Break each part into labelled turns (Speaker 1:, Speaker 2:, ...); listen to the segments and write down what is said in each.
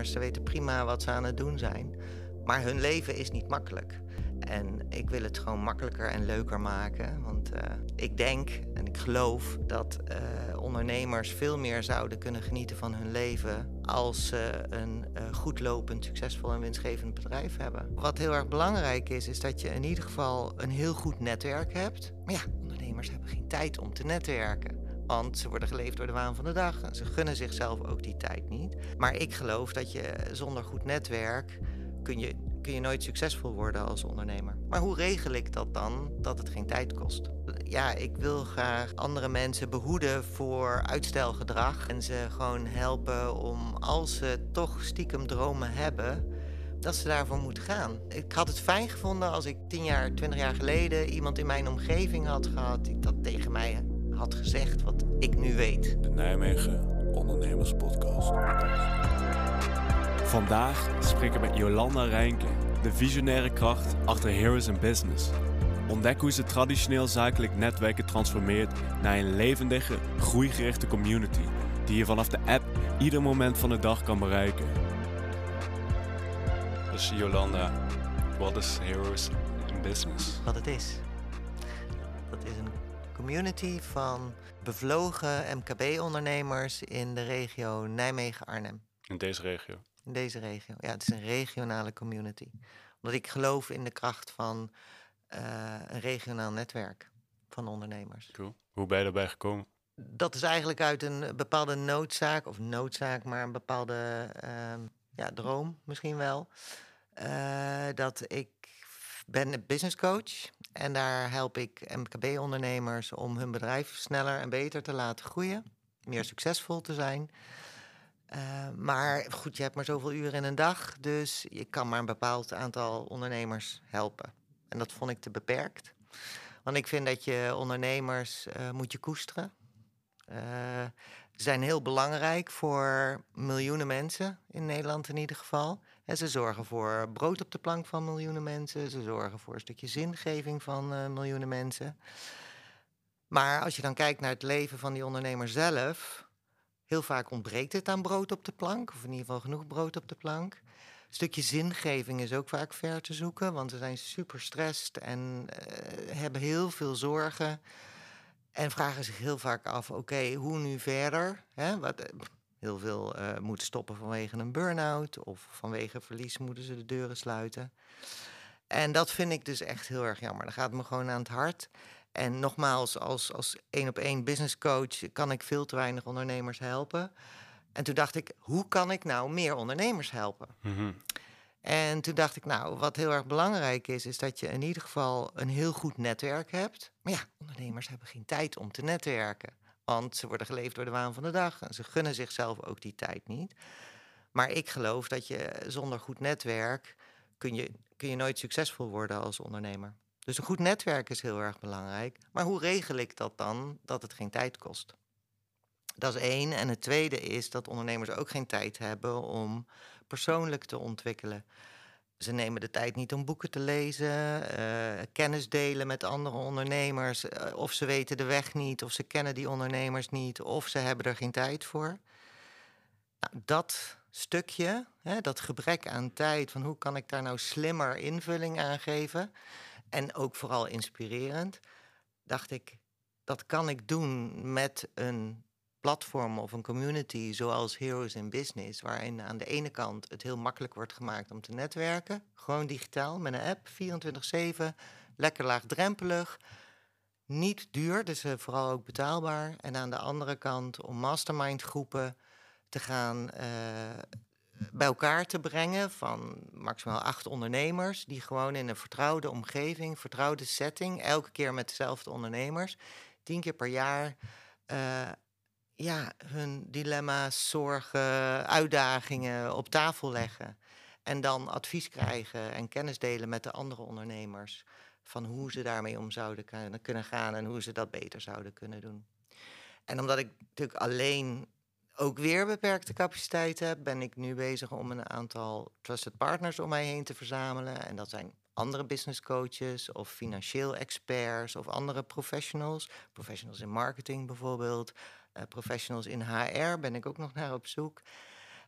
Speaker 1: ze weten prima wat ze aan het doen zijn. Maar hun leven is niet makkelijk. En ik wil het gewoon makkelijker en leuker maken. Want uh, ik denk en ik geloof dat uh, ondernemers veel meer zouden kunnen genieten van hun leven als ze een uh, goed lopend, succesvol en winstgevend bedrijf hebben. Wat heel erg belangrijk is, is dat je in ieder geval een heel goed netwerk hebt. Maar ja, ondernemers hebben geen tijd om te netwerken. Want ze worden geleefd door de waan van de dag. En ze gunnen zichzelf ook die tijd niet. Maar ik geloof dat je zonder goed netwerk kun je, kun je nooit succesvol worden als ondernemer. Maar hoe regel ik dat dan dat het geen tijd kost? Ja, ik wil graag andere mensen behoeden voor uitstelgedrag. En ze gewoon helpen om, als ze toch stiekem dromen hebben, dat ze daarvoor moeten gaan. Ik had het fijn gevonden als ik tien jaar, twintig jaar geleden iemand in mijn omgeving had gehad die dat tegen mij had gezegd wat ik nu weet.
Speaker 2: De Nijmegen Ondernemers Podcast.
Speaker 3: Vandaag spreek ik met Jolanda Rijnke, de visionaire kracht achter Heroes in Business. Ontdek hoe ze traditioneel zakelijk netwerken transformeert naar een levendige, groeigerichte community die je vanaf de app ieder moment van de dag kan bereiken.
Speaker 2: Dus Jolanda, wat is Heroes in Business?
Speaker 1: Wat het is. Community van bevlogen MKB-ondernemers in de regio Nijmegen-Arnhem.
Speaker 2: In deze regio?
Speaker 1: In deze regio. Ja, het is een regionale community. Omdat ik geloof in de kracht van uh, een regionaal netwerk van ondernemers.
Speaker 2: Cool. Hoe ben je daarbij gekomen?
Speaker 1: Dat is eigenlijk uit een bepaalde noodzaak, of noodzaak, maar een bepaalde uh, ja, droom misschien wel. Uh, dat ik ben business coach en daar help ik MKB-ondernemers om hun bedrijf sneller en beter te laten groeien, meer succesvol te zijn. Uh, maar goed, je hebt maar zoveel uren in een dag, dus je kan maar een bepaald aantal ondernemers helpen. En dat vond ik te beperkt. Want ik vind dat je ondernemers uh, moet je koesteren. Uh, ze zijn heel belangrijk voor miljoenen mensen in Nederland in ieder geval. En ze zorgen voor brood op de plank van miljoenen mensen. Ze zorgen voor een stukje zingeving van uh, miljoenen mensen. Maar als je dan kijkt naar het leven van die ondernemer zelf, heel vaak ontbreekt het aan brood op de plank, of in ieder geval genoeg brood op de plank. Een stukje zingeving is ook vaak ver te zoeken, want ze zijn super stressed en uh, hebben heel veel zorgen. En vragen zich heel vaak af: oké, hoe nu verder? Wat, heel veel uh, moeten stoppen vanwege een burn-out of vanwege verlies moeten ze de deuren sluiten. En dat vind ik dus echt heel erg jammer. Dat gaat me gewoon aan het hart. En nogmaals, als, als één op één business coach kan ik veel te weinig ondernemers helpen. En toen dacht ik, hoe kan ik nou meer ondernemers helpen? Mm -hmm. En toen dacht ik, nou, wat heel erg belangrijk is, is dat je in ieder geval een heel goed netwerk hebt. Maar ja, ondernemers hebben geen tijd om te netwerken. Want ze worden geleefd door de waan van de dag en ze gunnen zichzelf ook die tijd niet. Maar ik geloof dat je zonder goed netwerk kun je, kun je nooit succesvol worden als ondernemer. Dus een goed netwerk is heel erg belangrijk. Maar hoe regel ik dat dan dat het geen tijd kost? Dat is één. En het tweede is dat ondernemers ook geen tijd hebben om persoonlijk te ontwikkelen. Ze nemen de tijd niet om boeken te lezen, uh, kennis delen met andere ondernemers. Uh, of ze weten de weg niet, of ze kennen die ondernemers niet, of ze hebben er geen tijd voor. Nou, dat stukje, hè, dat gebrek aan tijd, van hoe kan ik daar nou slimmer invulling aan geven, en ook vooral inspirerend, dacht ik, dat kan ik doen met een platform of een community zoals Heroes in Business, waarin aan de ene kant het heel makkelijk wordt gemaakt om te netwerken, gewoon digitaal met een app, 24/7, lekker laagdrempelig, niet duur, dus uh, vooral ook betaalbaar. En aan de andere kant om mastermind groepen te gaan uh, bij elkaar te brengen van maximaal acht ondernemers, die gewoon in een vertrouwde omgeving, vertrouwde setting, elke keer met dezelfde ondernemers, tien keer per jaar uh, ja, hun dilemma's, zorgen, uitdagingen op tafel leggen. En dan advies krijgen en kennis delen met de andere ondernemers. Van hoe ze daarmee om zouden kunnen gaan en hoe ze dat beter zouden kunnen doen. En omdat ik natuurlijk alleen ook weer beperkte capaciteit heb, ben ik nu bezig om een aantal trusted partners om mij heen te verzamelen. En dat zijn andere business coaches of financieel experts of andere professionals. Professionals in marketing bijvoorbeeld, uh, professionals in HR ben ik ook nog naar op zoek.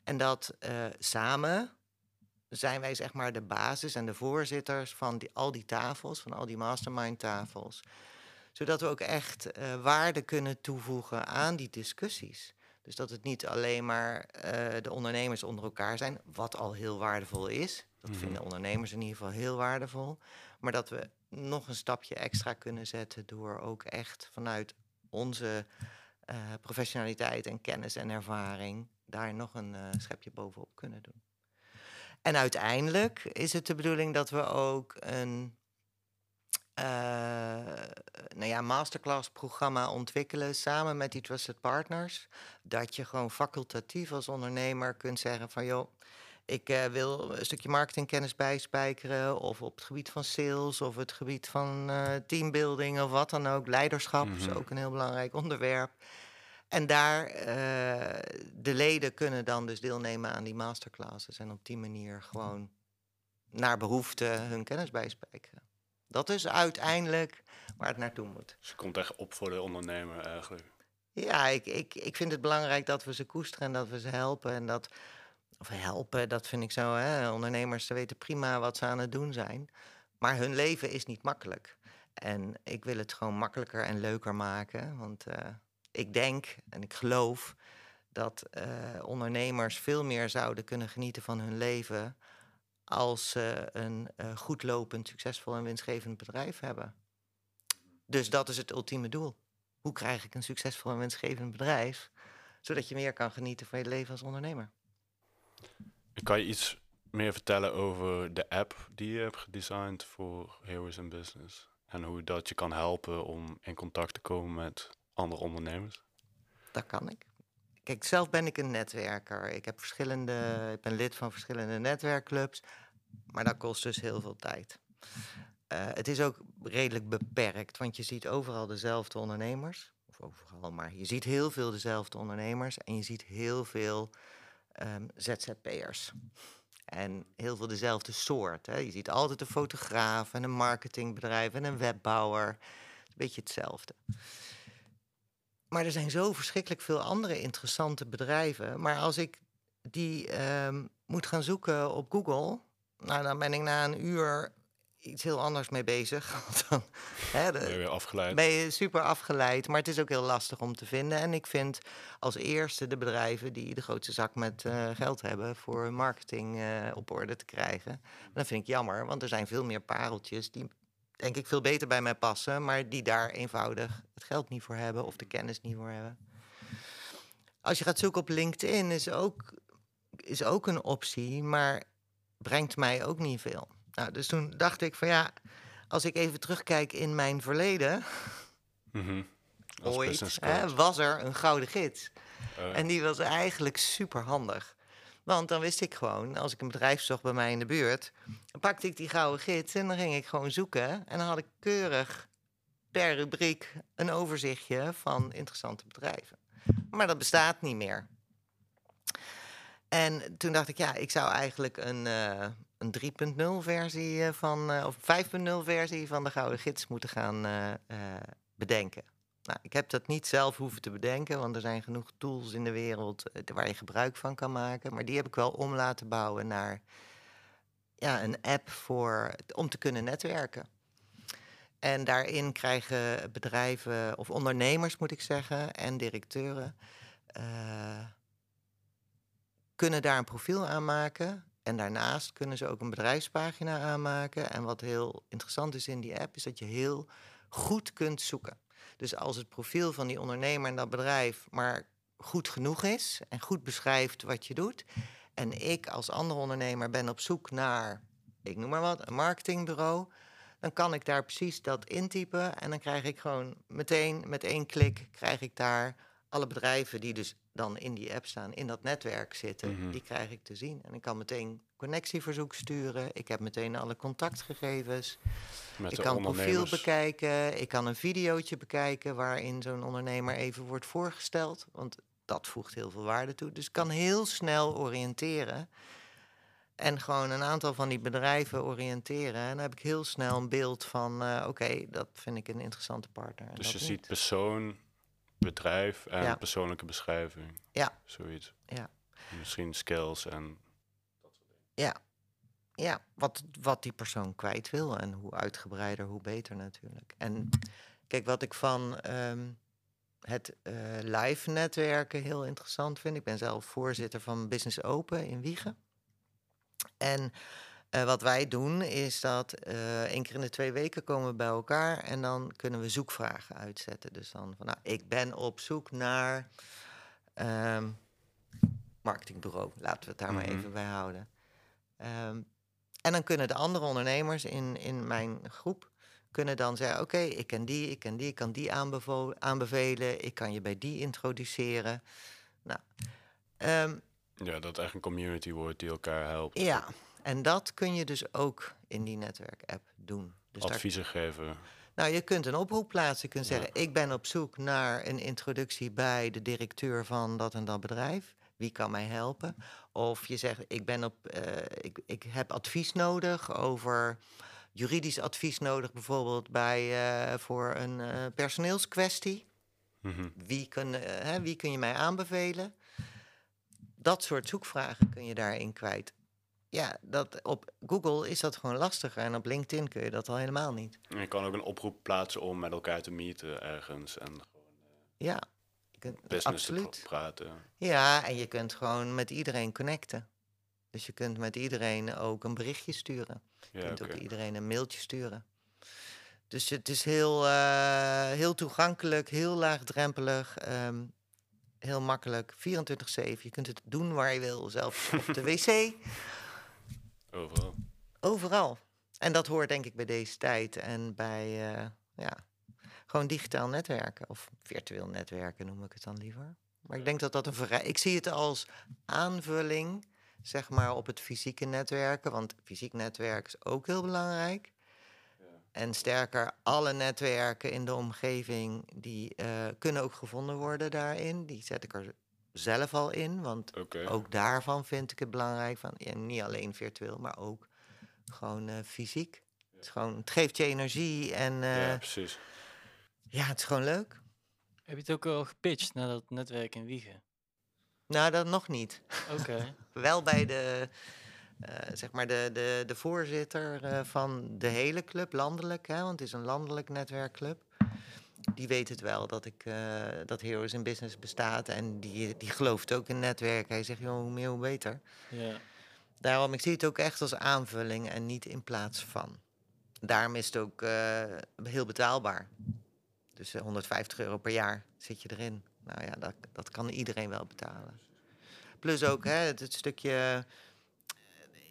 Speaker 1: En dat eh, samen zijn wij zeg maar de basis en de voorzitters van die, al die tafels, van al die mastermind tafels. Zodat we ook echt eh, waarde kunnen toevoegen aan die discussies. Dus dat het niet alleen maar eh, de ondernemers onder elkaar zijn, wat al heel waardevol is. Dat
Speaker 2: Mhm.
Speaker 1: vinden ondernemers in ieder geval heel waardevol. Maar dat we nog een stapje extra kunnen zetten door ook echt vanuit onze eh, professionaliteit en kennis en ervaring daar nog een eh, schepje bovenop kunnen doen. En uiteindelijk is het de bedoeling dat we ook een eh, nou ja, masterclass programma ontwikkelen samen met die trusted partners. Dat je gewoon facultatief als ondernemer kunt zeggen van joh, ik eh, wil een stukje marketingkennis bijspijkeren. Of op het gebied van sales of het gebied van eh, teambuilding of wat dan ook. Leiderschap is
Speaker 2: Mhm.
Speaker 1: ook een heel belangrijk onderwerp. En daar, eh, de leden kunnen dan dus deelnemen aan die masterclasses. En op die manier gewoon naar behoefte hun kennis bijspijkeren. Dat is uiteindelijk waar het naartoe moet.
Speaker 2: Dus je komt echt op voor de ondernemer eigenlijk.
Speaker 1: Ja, ik, ik, ik vind het belangrijk dat we ze koesteren en dat we ze helpen. En dat, of helpen, dat vind ik zo. Hè? Ondernemers ze weten prima wat ze aan het doen zijn. Maar hun leven is niet makkelijk. En ik wil het gewoon makkelijker en leuker maken. Want eh, ik denk en ik geloof dat eh, ondernemers veel meer zouden kunnen genieten van hun leven. als ze een eh, goed lopend, succesvol en winstgevend bedrijf hebben. Dus dat is het ultieme doel. Hoe krijg ik een succesvol en winstgevend bedrijf? Zodat je meer kan genieten van je leven als ondernemer.
Speaker 2: Kan je iets meer vertellen over de app die je hebt gedesigned voor Heroes in Business? En hoe dat je kan helpen om in contact te komen met andere ondernemers?
Speaker 1: Dat kan ik. Kijk, zelf ben ik een netwerker. Ik, heb verschillende, ik ben lid van verschillende netwerkclubs. Maar dat kost dus heel veel tijd. Eh, het is ook redelijk beperkt, want je ziet overal dezelfde ondernemers. Of overal, maar je ziet heel veel dezelfde ondernemers. En je ziet heel veel ehm, ZZP'ers. En heel veel dezelfde soort. Hè. Je ziet altijd een fotograaf en een marketingbedrijf en een webbouwer. Een beetje hetzelfde. Maar er zijn zo verschrikkelijk veel andere interessante bedrijven. Maar als ik die ehm, moet gaan zoeken op Google, nou, dan ben ik na een uur iets heel anders mee bezig. Dan, hè, de-
Speaker 2: Ben je weer afgeleid?
Speaker 1: ben je super afgeleid. Maar het is ook heel lastig om te vinden. En ik vind als eerste de bedrijven die de grootste zak met eh, geld hebben voor marketing eh, op orde te krijgen. Dat vind ik jammer, want er zijn veel meer pareltjes die denk ik veel beter bij mij passen, maar die daar eenvoudig het geld niet voor hebben of de kennis niet voor hebben. Als je gaat zoeken op LinkedIn is ook, is ook een optie, maar brengt mij ook niet veel. Nou, dus toen dacht ik van ja, als ik even terugkijk in mijn verleden,
Speaker 2: Mhm.
Speaker 1: Ooit, hè, was er een gouden gids.
Speaker 2: Eh,
Speaker 1: En die was eigenlijk super handig. Want dan wist ik gewoon, als ik een bedrijf zocht bij mij in de buurt, dan pakte ik die gouden gids en dan ging ik gewoon zoeken. En dan had ik keurig per rubriek een overzichtje van interessante bedrijven. Maar dat bestaat niet meer. En toen dacht ik, ja, ik zou eigenlijk een, eh, een 3.0 versie eh, van, eh, of 5.0 versie van de Gouden Gids moeten gaan eh, bedenken. Nou, ik heb dat niet zelf hoeven te bedenken, want er zijn genoeg tools in de wereld waar je gebruik van kan maken. Maar die heb ik wel om laten bouwen naar ja, een app voor, om te kunnen netwerken. En daarin krijgen bedrijven, of ondernemers moet ik zeggen, en directeuren, kunnen daar een profiel aanmaken. En daarnaast kunnen ze ook een bedrijfspagina aanmaken. En wat heel interessant is in die app, is dat je heel goed kunt zoeken. Dus als het profiel van die ondernemer en dat bedrijf maar goed genoeg is en goed beschrijft wat je doet. En ik als andere ondernemer ben op zoek naar, ik noem maar wat, een marketingbureau. Dan kan ik daar precies dat intypen. En dan krijg ik gewoon meteen met één klik krijg ik daar alle bedrijven die dus dan in die app staan, in dat netwerk zitten,
Speaker 2: Mhm.
Speaker 1: die krijg ik te zien. En ik kan meteen connectieverzoek sturen. Ik heb meteen alle contactgegevens.
Speaker 2: met
Speaker 1: Ik kan een profiel bekijken. Ik kan een videootje bekijken waarin zo'n ondernemer even wordt voorgesteld. Want dat voegt heel veel waarde toe. Dus ik kan heel snel oriënteren. En gewoon een aantal van die bedrijven oriënteren. En dan heb ik heel snel een beeld van... eh, oké, dat vind ik een interessante partner. en
Speaker 2: Dus je
Speaker 1: niet.
Speaker 2: ziet persoon, bedrijf en
Speaker 1: Ja.
Speaker 2: persoonlijke beschrijving.
Speaker 1: Ja.
Speaker 2: Zoiets. Misschien skills en
Speaker 1: Ja, ja wat, wat die persoon kwijt wil. En hoe uitgebreider, hoe beter natuurlijk. En kijk, wat ik van ehm, het eh, live netwerken heel interessant vind. Ik ben zelf voorzitter van Business Open in Wiegen. En eh, wat wij doen is dat eh één keer in de twee weken komen we bij elkaar en dan kunnen we zoekvragen uitzetten. Dus dan van, nou, ik ben op zoek naar ehm, marketingbureau. Laten we het daar maar
Speaker 2: Mhm.
Speaker 1: even bij houden. Ehm, en dan kunnen de andere ondernemers in, in mijn groep kunnen dan zeggen: Oké, ik ken die, ik ken die, ik kan die aanbevelen, ik kan je bij die introduceren. Nou, ehm,
Speaker 2: ja, dat echt een community wordt die elkaar helpt.
Speaker 1: ja, en dat kun je dus ook in die netwerk-app doen. Dus daar,
Speaker 2: Adviezen geven.
Speaker 1: nou, je kunt een oproep plaatsen. Je kunt
Speaker 2: Ja.
Speaker 1: zeggen: Ik ben op zoek naar een introductie bij de directeur van dat en dat bedrijf. Wie kan mij helpen? Of je zegt: Ik, ben op, eh, ik, ik heb advies nodig over juridisch advies nodig, bijvoorbeeld bij, eh, voor een eh, personeelskwestie.
Speaker 2: Mhm.
Speaker 1: Wie kun, hè, wie kun je mij aanbevelen? Dat soort zoekvragen kun je daarin kwijt. Ja, dat, op Google is dat gewoon lastiger en op LinkedIn kun je dat al helemaal niet.
Speaker 2: En je kan ook een oproep plaatsen om met elkaar te meeten ergens en
Speaker 1: Ja, je kunt,
Speaker 2: business te
Speaker 1: absoluut.
Speaker 2: praten.
Speaker 1: Ja, en je kunt gewoon met iedereen connecten. Dus je kunt met iedereen ook een berichtje sturen. Je
Speaker 2: Ja,
Speaker 1: kunt ook iedereen een mailtje sturen. Dus het is heel, eh, heel toegankelijk, heel laagdrempelig, ehm, heel makkelijk. 24-7. Je kunt het doen waar je wil, zelfs op de wc,
Speaker 2: Overal.
Speaker 1: overal. En dat hoort denk ik bij deze tijd en bij eh, ja, gewoon digitaal netwerken of virtueel netwerken noem ik het dan liever. Maar ik denk dat dat een verrij... Ik zie het als aanvulling, zeg maar, op het fysieke netwerken. Want fysiek netwerk is ook heel belangrijk. En sterker, alle netwerken in de omgeving, die eh, kunnen ook gevonden worden daarin. Die zet ik er zelf al in, want ook daarvan vind ik het belangrijk. Van, ja, niet alleen virtueel, maar ook gewoon eh, fysiek. Het, is gewoon, het geeft je energie en eh,
Speaker 2: ja, precies.
Speaker 1: ja, het is gewoon leuk.
Speaker 4: Heb je het ook al gepitcht naar dat netwerk in Wiegen?
Speaker 1: Nou, dat nog niet.
Speaker 4: Oké.
Speaker 1: Wel bij de, eh, zeg maar de, de, de voorzitter eh, van de hele club, landelijk, hè, want het is een landelijk netwerkclub. Die weet het wel dat, ik, eh, dat Heroes in Business bestaat. En die, die gelooft ook in netwerk. Hij zegt, joh, hoe meer, hoe beter.
Speaker 4: ja.
Speaker 1: Daarom, ik zie het ook echt als aanvulling en niet in plaats van. Daarom is het ook eh, heel betaalbaar. Dus eh, 150 euro per jaar zit je erin. Nou ja, dat, dat kan iedereen wel betalen. Plus ook hè, het, het stukje.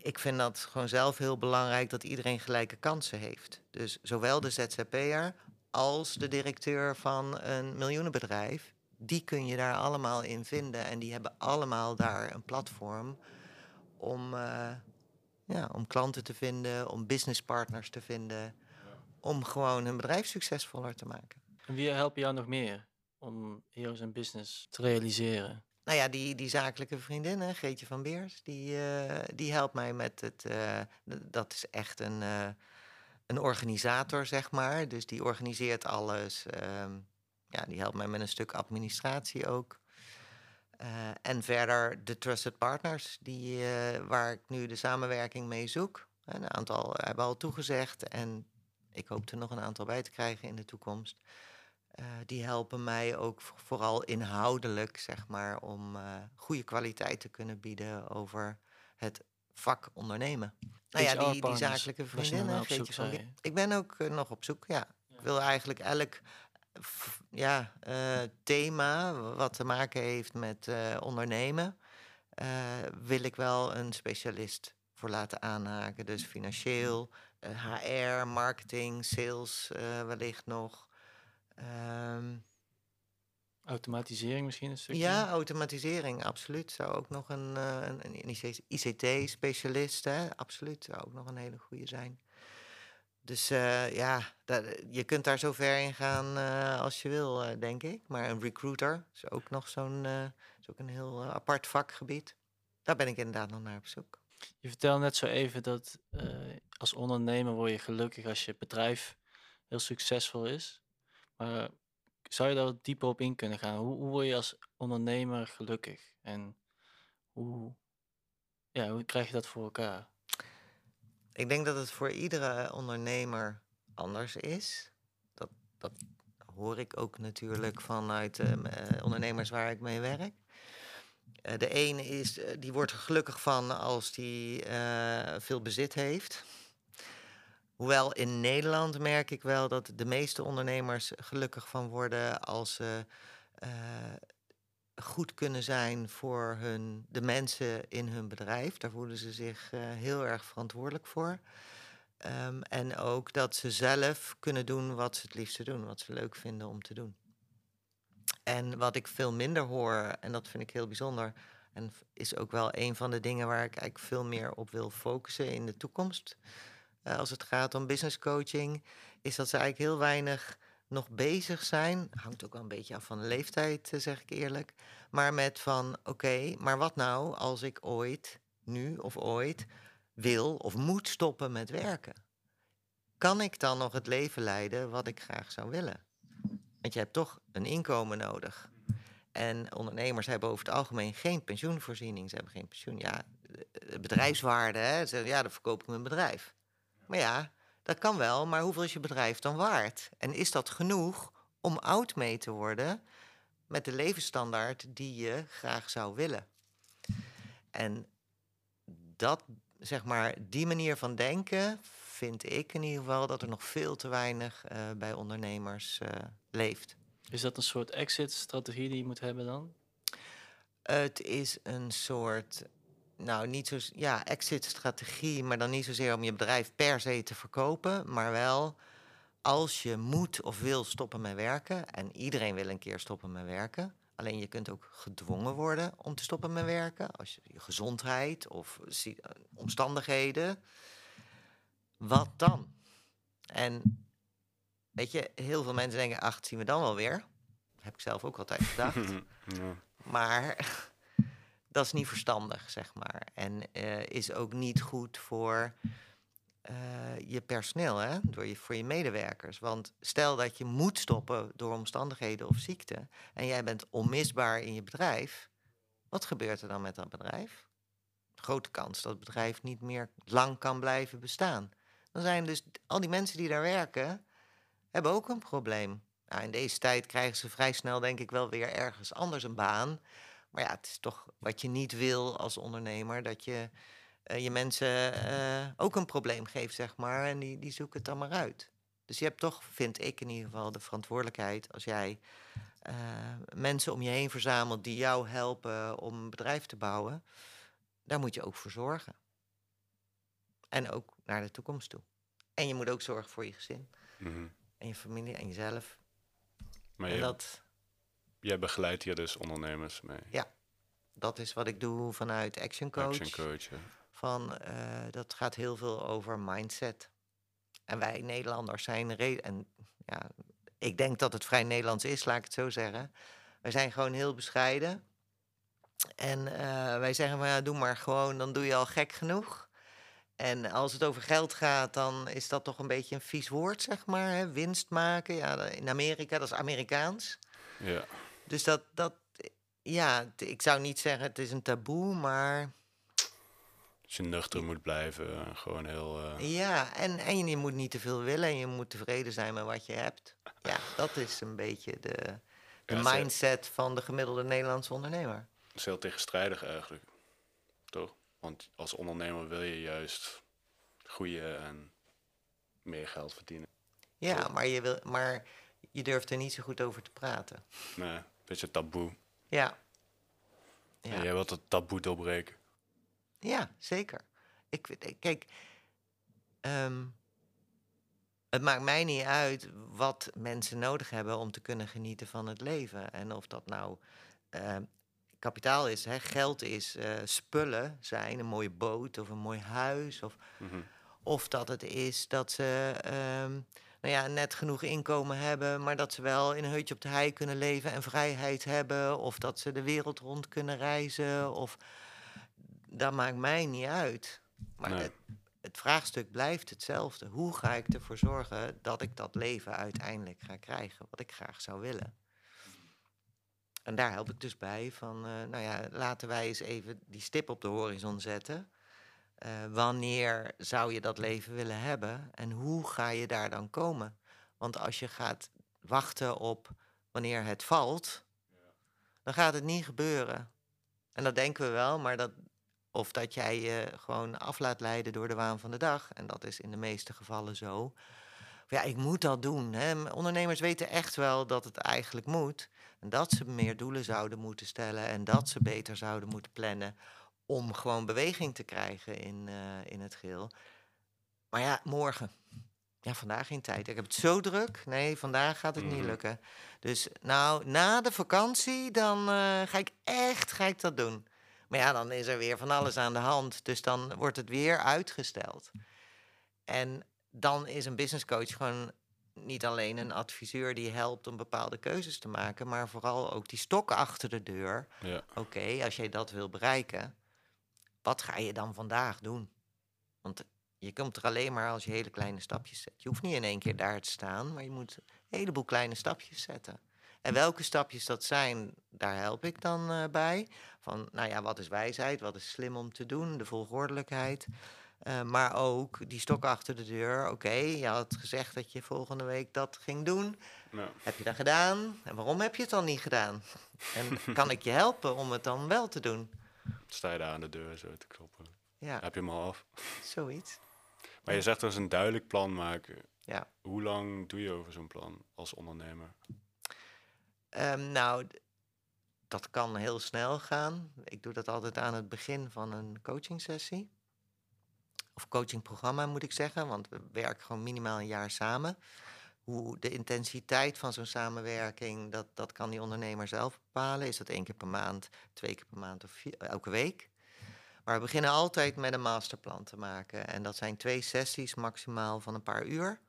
Speaker 1: Ik vind dat gewoon zelf heel belangrijk dat iedereen gelijke kansen heeft. Dus zowel de ZZP'er als de directeur van een miljoenenbedrijf. Die kun je daar allemaal in vinden. En die hebben allemaal daar een platform om, eh, ja, om klanten te vinden, om businesspartners te vinden. Om gewoon hun bedrijf succesvoller te maken.
Speaker 4: En wie helpt jou nog meer om Heroes in Business te realiseren?
Speaker 1: Nou ja, die, die zakelijke vriendin, hè, Greetje van Beers, die, eh, die helpt mij met het. eh, dat is echt een, een organisator, zeg maar. Dus die organiseert alles. ehm, ja, die helpt mij met een stuk administratie ook. Eh, en verder de Trusted Partners, die, eh, waar ik nu de samenwerking mee zoek. Een aantal hebben al toegezegd en ik hoop er nog een aantal bij te krijgen in de toekomst. Eh, die helpen mij ook vo- vooral inhoudelijk, zeg maar, om eh, goede kwaliteit te kunnen bieden over het vak ondernemen. Nou ja, die, die zakelijke
Speaker 4: was je nog
Speaker 1: vriendin,
Speaker 4: naar
Speaker 1: hè,
Speaker 4: op zoek,
Speaker 1: Greetje van
Speaker 4: je?
Speaker 1: Ik ben ook eh, nog op zoek, ja. Ik wil eigenlijk elk f- ja, eh, thema wat te maken heeft met eh, ondernemen, eh, wil ik wel een specialist voor laten aanhaken. Dus financieel, eh, HR, marketing, sales eh, wellicht nog. Ehm,
Speaker 4: Automatisering misschien een stukje?
Speaker 1: ja, automatisering, absoluut. Zou ook nog een, eh, een, een ICT-specialist, hè? absoluut, zou ook nog een hele goede zijn. Dus eh, ja, da- je kunt daar zo ver in gaan eh, als je wil, denk ik. Maar een recruiter is ook nog zo'n, is ook een heel apart vakgebied. Daar ben ik inderdaad nog naar op zoek.
Speaker 4: Je vertelde net zo even dat als ondernemer word je gelukkig als je bedrijf heel succesvol is. Maar zou je daar dieper op in kunnen gaan? Hoe, hoe word je als ondernemer gelukkig? En Hoe, ja, hoe krijg je dat voor elkaar?
Speaker 1: Ik denk dat het voor iedere ondernemer anders is. Dat, dat hoor ik ook natuurlijk vanuit uh, ondernemers waar ik mee werk. Uh, de ene is, die wordt er gelukkig van als die veel bezit heeft. Hoewel in Nederland merk ik wel dat de meeste ondernemers gelukkig van worden als ze goed kunnen zijn voor hun, de mensen in hun bedrijf. Daar voelen ze zich uh, heel erg verantwoordelijk voor. Um, en ook dat ze zelf kunnen doen wat ze het liefste doen, wat ze leuk vinden om te doen. En wat ik veel minder hoor, en dat vind ik heel bijzonder, en is ook wel een van de dingen waar ik eigenlijk veel meer op wil focussen in de toekomst. Uh, als het gaat om business coaching, is dat ze eigenlijk heel weinig nog bezig zijn, hangt ook wel een beetje af van de leeftijd, eh, zeg ik eerlijk, maar met van oké, maar wat nou als ik ooit, nu of ooit, wil of moet stoppen met werken? Kan ik dan nog het leven leiden wat ik graag zou willen? Want je hebt toch een inkomen nodig. En ondernemers hebben over het algemeen geen pensioenvoorziening. Ze hebben geen pensioen. Ja, bedrijfswaarde, hè? Ze, ja, dan verkoop ik mijn bedrijf. Maar ja, dat kan wel, maar hoeveel is je bedrijf dan waard? En is dat genoeg om oud mee te worden met de levensstandaard die je graag zou willen? En dat, zeg maar, die manier van denken vind ik in ieder geval dat er nog veel te weinig uh, bij ondernemers uh, leeft.
Speaker 4: Is dat een soort exit-strategie die je moet hebben dan?
Speaker 1: Het is een soort nou, niet zo, ja, exit-strategie, maar dan niet zozeer om je bedrijf per se te verkopen, maar wel als je moet of wil stoppen met werken, en iedereen wil een keer stoppen met werken, alleen je kunt ook gedwongen worden om te stoppen met werken, als je, je gezondheid of omstandigheden, wat dan? En weet je, heel veel mensen denken, ach, zien we dan wel weer. heb ik zelf ook altijd gedacht. ja. Maar dat is niet verstandig, zeg maar. En uh, is ook niet goed voor uh, je personeel, hè? Door je, voor je medewerkers. Want stel dat je moet stoppen door omstandigheden of ziekte en jij bent onmisbaar in je bedrijf, wat gebeurt er dan met dat bedrijf? Grote kans dat het bedrijf niet meer lang kan blijven bestaan. Dan zijn dus al die mensen die daar werken, hebben ook een probleem. Nou, in deze tijd krijgen ze vrij snel, denk ik, wel weer ergens anders een baan. Maar ja, het is toch wat je niet wil als ondernemer, dat je uh, je mensen uh, ook een probleem geeft, zeg maar. En die, die zoeken het dan maar uit. Dus je hebt toch, vind ik in ieder geval, de verantwoordelijkheid als jij uh, mensen om je heen verzamelt die jou helpen om een bedrijf te bouwen. Daar moet je ook voor zorgen. En ook naar de toekomst toe. En je moet ook zorgen voor je gezin. Mm -hmm. En je familie en jezelf.
Speaker 2: Maar en je, dat, jij begeleidt hier dus ondernemers mee.
Speaker 1: Ja, dat is wat ik doe vanuit Action Coach.
Speaker 2: Action Coach, ja.
Speaker 1: Van, uh, dat gaat heel veel over mindset. En wij Nederlanders zijn... En ja, ik denk dat het vrij Nederlands is, laat ik het zo zeggen. Wij zijn gewoon heel bescheiden. En uh, wij zeggen van ja, doe maar gewoon, dan doe je al gek genoeg. En als het over geld gaat, dan is dat toch een beetje een vies woord, zeg maar. Hè? Winst maken. Ja, in Amerika, dat is Amerikaans.
Speaker 2: Ja.
Speaker 1: Dus dat, dat, ja, ik zou niet zeggen het is een taboe, maar...
Speaker 2: Als je nuchter moet blijven, eh, gewoon heel... Uh...
Speaker 1: Ja, en, en je moet niet te veel willen en je moet tevreden zijn met wat je hebt. Ja, dat is een beetje de, de ja, mindset van de gemiddelde Nederlandse ondernemer.
Speaker 2: Dat is heel tegenstrijdig eigenlijk, toch? Want als ondernemer wil je juist groeien en meer geld verdienen.
Speaker 1: Ja, maar je, wil, maar je durft er niet zo goed over te praten.
Speaker 2: Nee beetje taboe.
Speaker 1: Ja.
Speaker 2: ja. En jij wilt het taboe doorbreken.
Speaker 1: Ja, zeker. Ik, kijk, um, het maakt mij niet uit wat mensen nodig hebben om te kunnen genieten van het leven. En of dat nou uh, kapitaal is, hè, geld is, uh, spullen zijn, een mooie boot of een mooi huis. Of, mm -hmm. of dat het is dat ze um, nou ja, net genoeg inkomen hebben, maar dat ze wel in een hutje op de hei kunnen leven en vrijheid hebben. Of dat ze de wereld rond kunnen reizen. Of dat maakt mij niet uit. Maar het, het, vraagstuk blijft hetzelfde. Hoe ga ik ervoor zorgen dat ik dat leven uiteindelijk ga krijgen, wat ik graag zou willen? en daar help ik dus bij van, eh, nou ja, laten wij eens even die stip op de horizon zetten. Eh, wanneer zou je dat leven willen hebben en hoe ga je daar dan komen? Want als je gaat wachten op wanneer het valt, dan gaat het niet gebeuren. En dat denken we wel, maar dat, of dat jij je gewoon af laat leiden door de waan van de dag, en dat is in de meeste gevallen zo. Ja, ik moet dat doen. Hè. Ondernemers weten echt wel dat het eigenlijk moet. En dat ze meer doelen zouden moeten stellen en dat ze beter zouden moeten plannen om gewoon beweging te krijgen in, uh, in het geheel. Maar ja, morgen. Ja, vandaag geen tijd. Ik heb het zo druk. Nee, vandaag gaat het niet
Speaker 2: Mhm.
Speaker 1: lukken. Dus nou, na de vakantie, dan eh, ga ik echt ga ik dat doen. Maar ja, dan is er weer van alles aan de hand. Dus dan wordt het weer uitgesteld. En dan is een business coach gewoon niet alleen een adviseur die helpt om bepaalde keuzes te maken, maar vooral ook die stok achter de deur.
Speaker 2: Ja.
Speaker 1: Oké, als jij dat wil bereiken, wat ga je dan vandaag doen? Want je komt er alleen maar als je hele kleine stapjes zet. Je hoeft niet in één keer daar te staan, maar je moet een heleboel kleine stapjes zetten. En welke stapjes dat zijn, daar help ik dan eh, bij. Van, nou ja, wat is wijsheid? Wat is slim om te doen? De volgordelijkheid. Uh, maar ook die stok achter de deur. Oké, okay, je had gezegd dat je volgende week dat ging doen.
Speaker 2: Ja.
Speaker 1: Heb je dat gedaan? En waarom heb je het dan niet gedaan? En kan ik je helpen om het dan wel te doen?
Speaker 2: Sta je daar aan de deur zo te kloppen?
Speaker 1: Ja.
Speaker 2: Heb je hem al af?
Speaker 1: Zoiets.
Speaker 2: Maar je zegt dus een duidelijk plan maken.
Speaker 1: Ja.
Speaker 2: Hoe lang doe je over zo'n plan als ondernemer?
Speaker 1: Um, nou, dat kan heel snel gaan. Ik doe dat altijd aan het begin van een coachingsessie. Of coachingprogramma moet ik zeggen, want we werken gewoon minimaal een jaar samen. Hoe de intensiteit van zo'n samenwerking, dat, dat kan die ondernemer zelf bepalen. Is dat één keer per maand, twee keer per maand of vier, elke week? Maar we beginnen altijd met een masterplan te maken. En dat zijn twee sessies maximaal van een paar uur.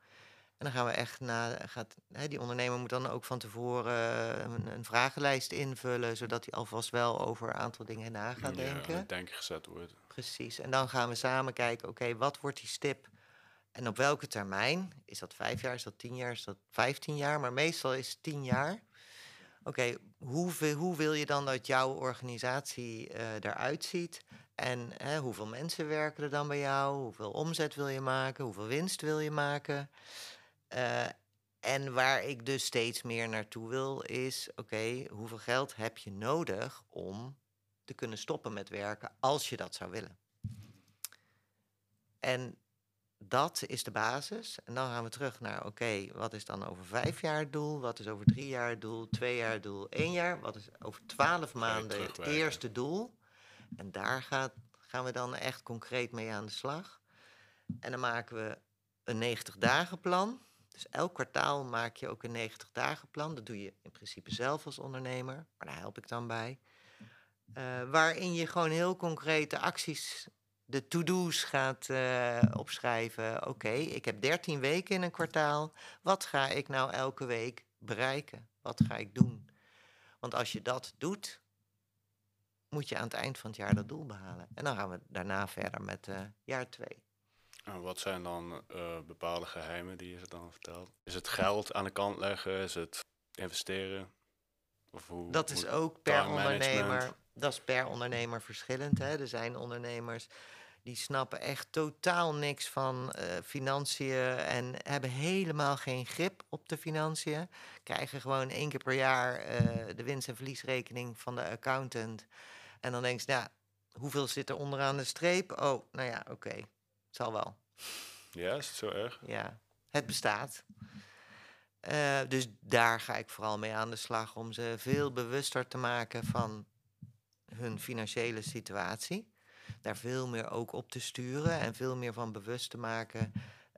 Speaker 1: En dan gaan we echt naar. Gaat, hè, die ondernemer moet dan ook van tevoren een, een, vragenlijst invullen, zodat hij alvast wel over een aantal dingen na gaat
Speaker 2: ja,
Speaker 1: denken.
Speaker 2: het denken gezet wordt.
Speaker 1: Precies. En dan gaan we samen kijken, oké, okay, wat wordt die stip? En op welke termijn? Is dat vijf jaar, is dat tien jaar, is dat vijftien jaar? Maar meestal is het tien jaar. Oké, okay, hoe, hoe wil je dan dat jouw organisatie uh, eruit ziet? En hè, hoeveel mensen werken er dan bij jou? Hoeveel omzet wil je maken? Hoeveel winst wil je maken? Uh, en waar ik dus steeds meer naartoe wil, is: oké, hoeveel geld heb je nodig om te kunnen stoppen met werken als je dat zou willen? En dat is de basis. En dan gaan we terug naar: oké, okay, wat is dan over vijf jaar het doel? Wat is over drie jaar het doel? Twee jaar het doel? één jaar? Wat is over twaalf maanden het eerste doel? En daar gaat, gaan we dan echt concreet mee aan de slag. En dan maken we een 90 dagen plan. Dus elk kwartaal maak je ook een 90 dagen plan. Dat doe je in principe zelf als ondernemer, maar daar help ik dan bij. Uh, waarin je gewoon heel concrete acties, de to-do's gaat uh, opschrijven. Oké, okay, ik heb 13 weken in een kwartaal. Wat ga ik nou elke week bereiken? Wat ga ik doen? Want als je dat doet, moet je aan het eind van het jaar dat doel behalen. En dan gaan we daarna verder met uh, jaar 2.
Speaker 2: En wat zijn dan uh, bepaalde geheimen die je ze dan vertelt? Is het geld aan de kant leggen? Is het investeren?
Speaker 1: Of hoe, dat is ook per ondernemer. Dat is per ondernemer verschillend. Hè? Er zijn ondernemers die snappen echt totaal niks van uh, financiën en hebben helemaal geen grip op de financiën. Krijgen gewoon één keer per jaar uh, de winst- en verliesrekening van de accountant. En dan denk je, nou, hoeveel zit er onderaan de streep? Oh, nou ja, oké. Okay. Het zal wel.
Speaker 2: Ja, is het zo erg?
Speaker 1: Ja, het bestaat. Uh, dus daar ga ik vooral mee aan de slag om ze veel bewuster te maken van hun financiële situatie. Daar veel meer ook op te sturen en veel meer van bewust te maken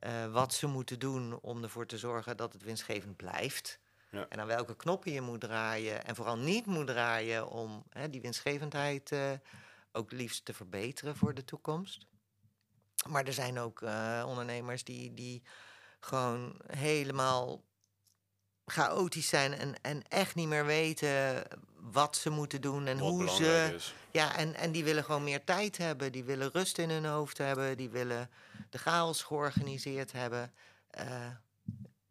Speaker 1: uh, wat ze moeten doen om ervoor te zorgen dat het winstgevend blijft.
Speaker 2: Ja.
Speaker 1: En aan welke knoppen je moet draaien en vooral niet moet draaien om hè, die winstgevendheid uh, ook liefst te verbeteren voor de toekomst. Maar er zijn ook uh, ondernemers die, die gewoon helemaal chaotisch zijn en, en echt niet meer weten wat ze moeten doen en
Speaker 2: Wat
Speaker 1: hoe ze.
Speaker 2: is.
Speaker 1: Ja, en, en die willen gewoon meer tijd hebben. Die willen rust in hun hoofd hebben. Die willen de chaos georganiseerd hebben. Uh,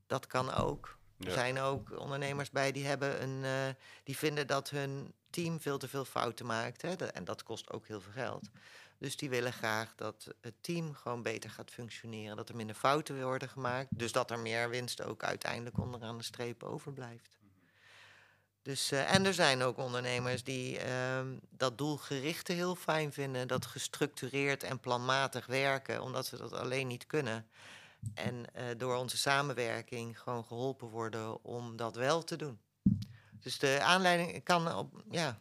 Speaker 1: dat kan ook. Er zijn ook ondernemers bij die, hebben een, eh, die vinden dat hun team veel te veel fouten maakt. Hè? En dat kost ook heel veel geld. Dus die willen graag dat het team gewoon beter gaat functioneren. Dat er minder fouten worden gemaakt. Dus dat er meer winst ook uiteindelijk onderaan de streep overblijft. Dus, eh, en er zijn ook ondernemers die ehm, dat doelgerichte heel fijn vinden. Dat gestructureerd en planmatig werken, omdat ze dat alleen niet kunnen. En eh, door onze samenwerking gewoon geholpen worden om dat wel te doen. Dus de aanleiding kan, op, ja,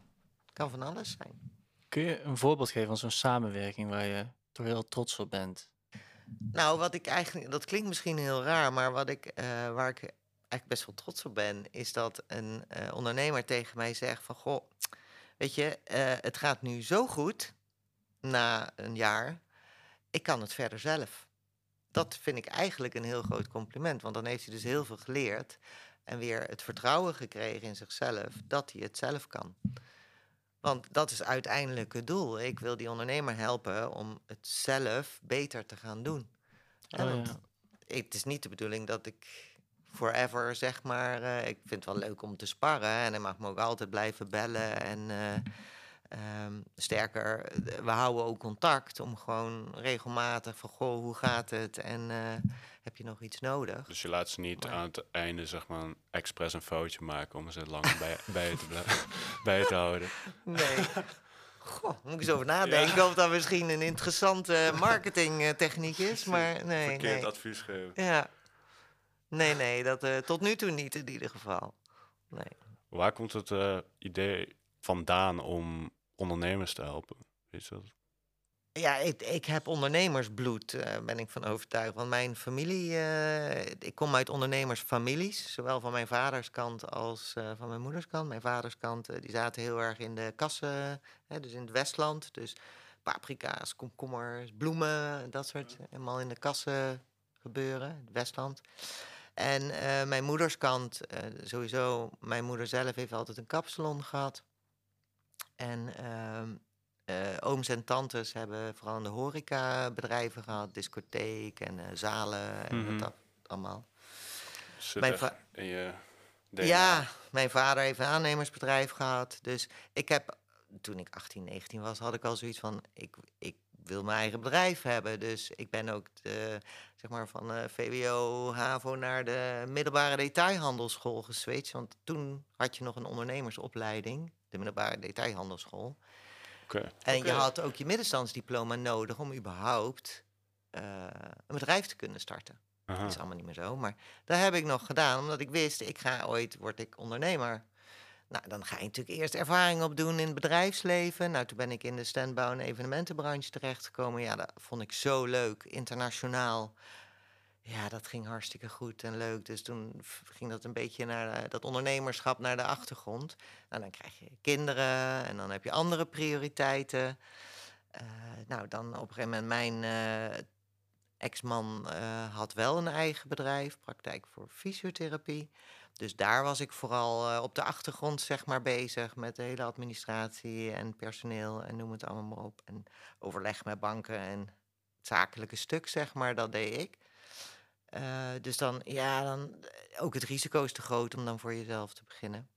Speaker 1: kan van alles zijn.
Speaker 4: Kun je een voorbeeld geven van zo'n samenwerking waar je toch heel trots op bent?
Speaker 1: Nou, wat ik eigenlijk, dat klinkt misschien heel raar, maar wat ik, eh, waar ik eigenlijk best wel trots op ben, is dat een eh, ondernemer tegen mij zegt van, goh, weet je, eh, het gaat nu zo goed na een jaar, ik kan het verder zelf. Dat vind ik eigenlijk een heel groot compliment, want dan heeft hij dus heel veel geleerd en weer het vertrouwen gekregen in zichzelf dat hij het zelf kan. Want dat is uiteindelijk het doel. Ik wil die ondernemer helpen om het zelf beter te gaan doen.
Speaker 4: Oh,
Speaker 1: want
Speaker 4: ja.
Speaker 1: het is niet de bedoeling dat ik forever, zeg maar... eh, ik vind het wel leuk om te sparren en hij mag me ook altijd blijven bellen. En eh, ehm, sterker, we houden ook contact om gewoon regelmatig van... Goh, hoe gaat het en eh, heb je nog iets nodig?
Speaker 2: Dus je laat ze niet
Speaker 1: Maar-
Speaker 2: aan het einde, zeg maar, expres een foutje maken om ze lang bij, bij, je te bij je te houden.
Speaker 1: Nee. Goh, moet ik eens over nadenken of dat misschien een interessante marketingtechniek is. Maar nee,
Speaker 2: Verkeerd
Speaker 1: nee.
Speaker 2: advies geven.
Speaker 1: Ja. Nee, nee, dat eh, tot nu toe niet in ieder geval. Nee.
Speaker 2: Waar komt het eh, idee vandaan om ondernemers te helpen? Weet je dat?
Speaker 1: Ja, ik, ik heb ondernemersbloed, eh, ben ik van overtuigd. Want mijn familie, eh, ik kom uit ondernemersfamilies, zowel van mijn vaders kant als eh, van mijn moeders kant. Mijn vaders kant, eh, die zaten heel erg in de kassen, hè, dus in het Westland. Dus paprika's, komkommers, bloemen, dat soort, helemaal in de kassen gebeuren, het Westland. En mijn moeders kant, eh, sowieso, mijn moeder zelf heeft altijd een kapsalon gehad. En ehm, eh, ooms en tantes hebben vooral in de horeca bedrijven gehad, discotheek en eh, zalen en
Speaker 2: Mhm.
Speaker 1: dat allemaal. Mijn
Speaker 2: echt
Speaker 1: va-
Speaker 2: in je DNA.
Speaker 1: Ja, mijn vader heeft een aannemersbedrijf gehad. Dus ik heb, toen ik 18, 19 was, had ik al zoiets van, ik, ik wil mijn eigen bedrijf hebben. Dus ik ben ook de, zeg maar van eh, VWO, HAVO naar de middelbare detailhandelschool geswitcht. Want toen had je nog een ondernemersopleiding, de middelbare detailhandelschool. En je had ook je middenstandsdiploma nodig om überhaupt eh, een bedrijf te kunnen starten.
Speaker 2: Aha.
Speaker 1: Dat is allemaal niet meer zo. Maar dat heb ik nog gedaan, omdat ik wist, ik ga ooit, word ik ondernemer. Nou, dan ga je natuurlijk eerst ervaring opdoen in het bedrijfsleven. Nou, toen ben ik in de standbouw- en evenementenbranche terechtgekomen. Ja, dat vond ik zo leuk, internationaal. Ja, dat ging hartstikke goed en leuk. Dus toen ging dat een beetje naar eh, dat ondernemerschap naar de achtergrond. Nou, dan krijg je kinderen en dan heb je andere prioriteiten. Eh, nou, dan op een gegeven moment mijn eh, ex-man had wel een eigen bedrijf, praktijk voor fysiotherapie. Dus daar was ik vooral op de achtergrond zeg maar bezig met de hele administratie en personeel en noem het allemaal maar op. En overleg met banken en het zakelijke stuk zeg maar, dat deed ik. Eh, dus dan, ja, dan eh, ook het risico is te groot om dan voor jezelf te beginnen.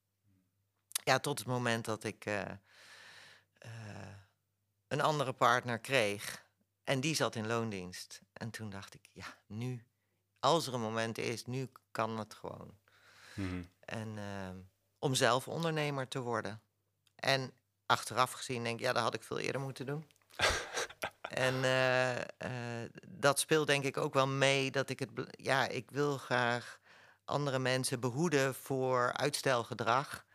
Speaker 1: Ja, tot het moment dat ik eh, een andere partner kreeg. En die zat in loondienst. En toen dacht ik, ja, nu, als er een moment is, nu kan het gewoon.
Speaker 2: Mhm.
Speaker 1: En om zelf ondernemer te worden. En achteraf gezien denk ik, ja, dat had ik veel eerder moeten doen. en eh, eh, dat speelt denk ik ook wel mee dat ik het, ja, ik wil graag andere mensen behoeden voor uitstelgedrag.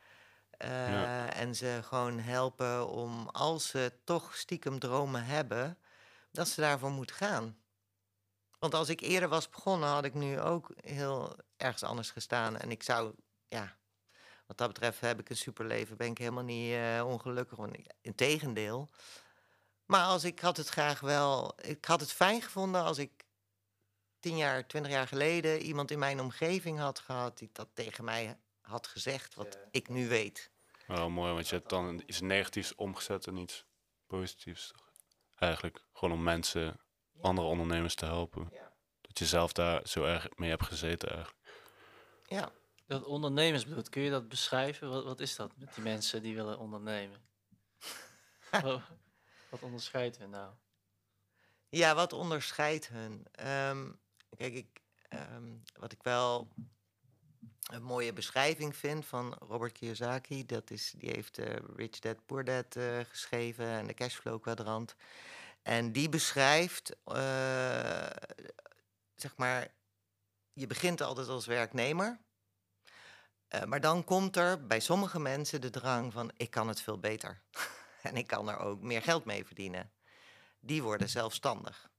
Speaker 1: Eh,
Speaker 2: Ja.
Speaker 1: En ze gewoon helpen om, als ze toch stiekem dromen hebben, dat ze daarvoor moeten gaan. Want als ik eerder was begonnen, had ik nu ook heel ergens anders gestaan. En ik zou, ja, wat dat betreft heb ik een superleven, ben ik helemaal niet ongelukkig. Want ik- Integendeel. Maar als ik had het graag wel, ik had het fijn gevonden als ik tien jaar, twintig jaar geleden iemand in mijn omgeving had gehad die dat tegen mij had gezegd, wat ik nu weet.
Speaker 2: Wel mooi, want je hebt dan iets negatiefs omgezet in iets positiefs. Eigenlijk gewoon om mensen, andere ondernemers te helpen.
Speaker 1: Ja.
Speaker 2: Dat je zelf daar zo erg mee hebt gezeten eigenlijk.
Speaker 1: Ja,
Speaker 4: Dat ondernemersbloed, kun je dat beschrijven? Wat, wat is dat met die mensen die willen ondernemen? Oh, wat onderscheidt hen nou?
Speaker 1: Ja, wat onderscheidt hun? Ehm, kijk, ik, ehm, wat ik wel een mooie beschrijving vind van Robert Kiyosaki, dat is, die heeft eh, Rich Dad Poor Dad eh, geschreven en de cashflow kwadrant. En die beschrijft, eh, zeg maar, je begint altijd als werknemer. maar dan komt er bij sommige mensen de drang van, ik kan het veel beter. en ik kan er ook meer geld mee verdienen. Die worden zelfstandig.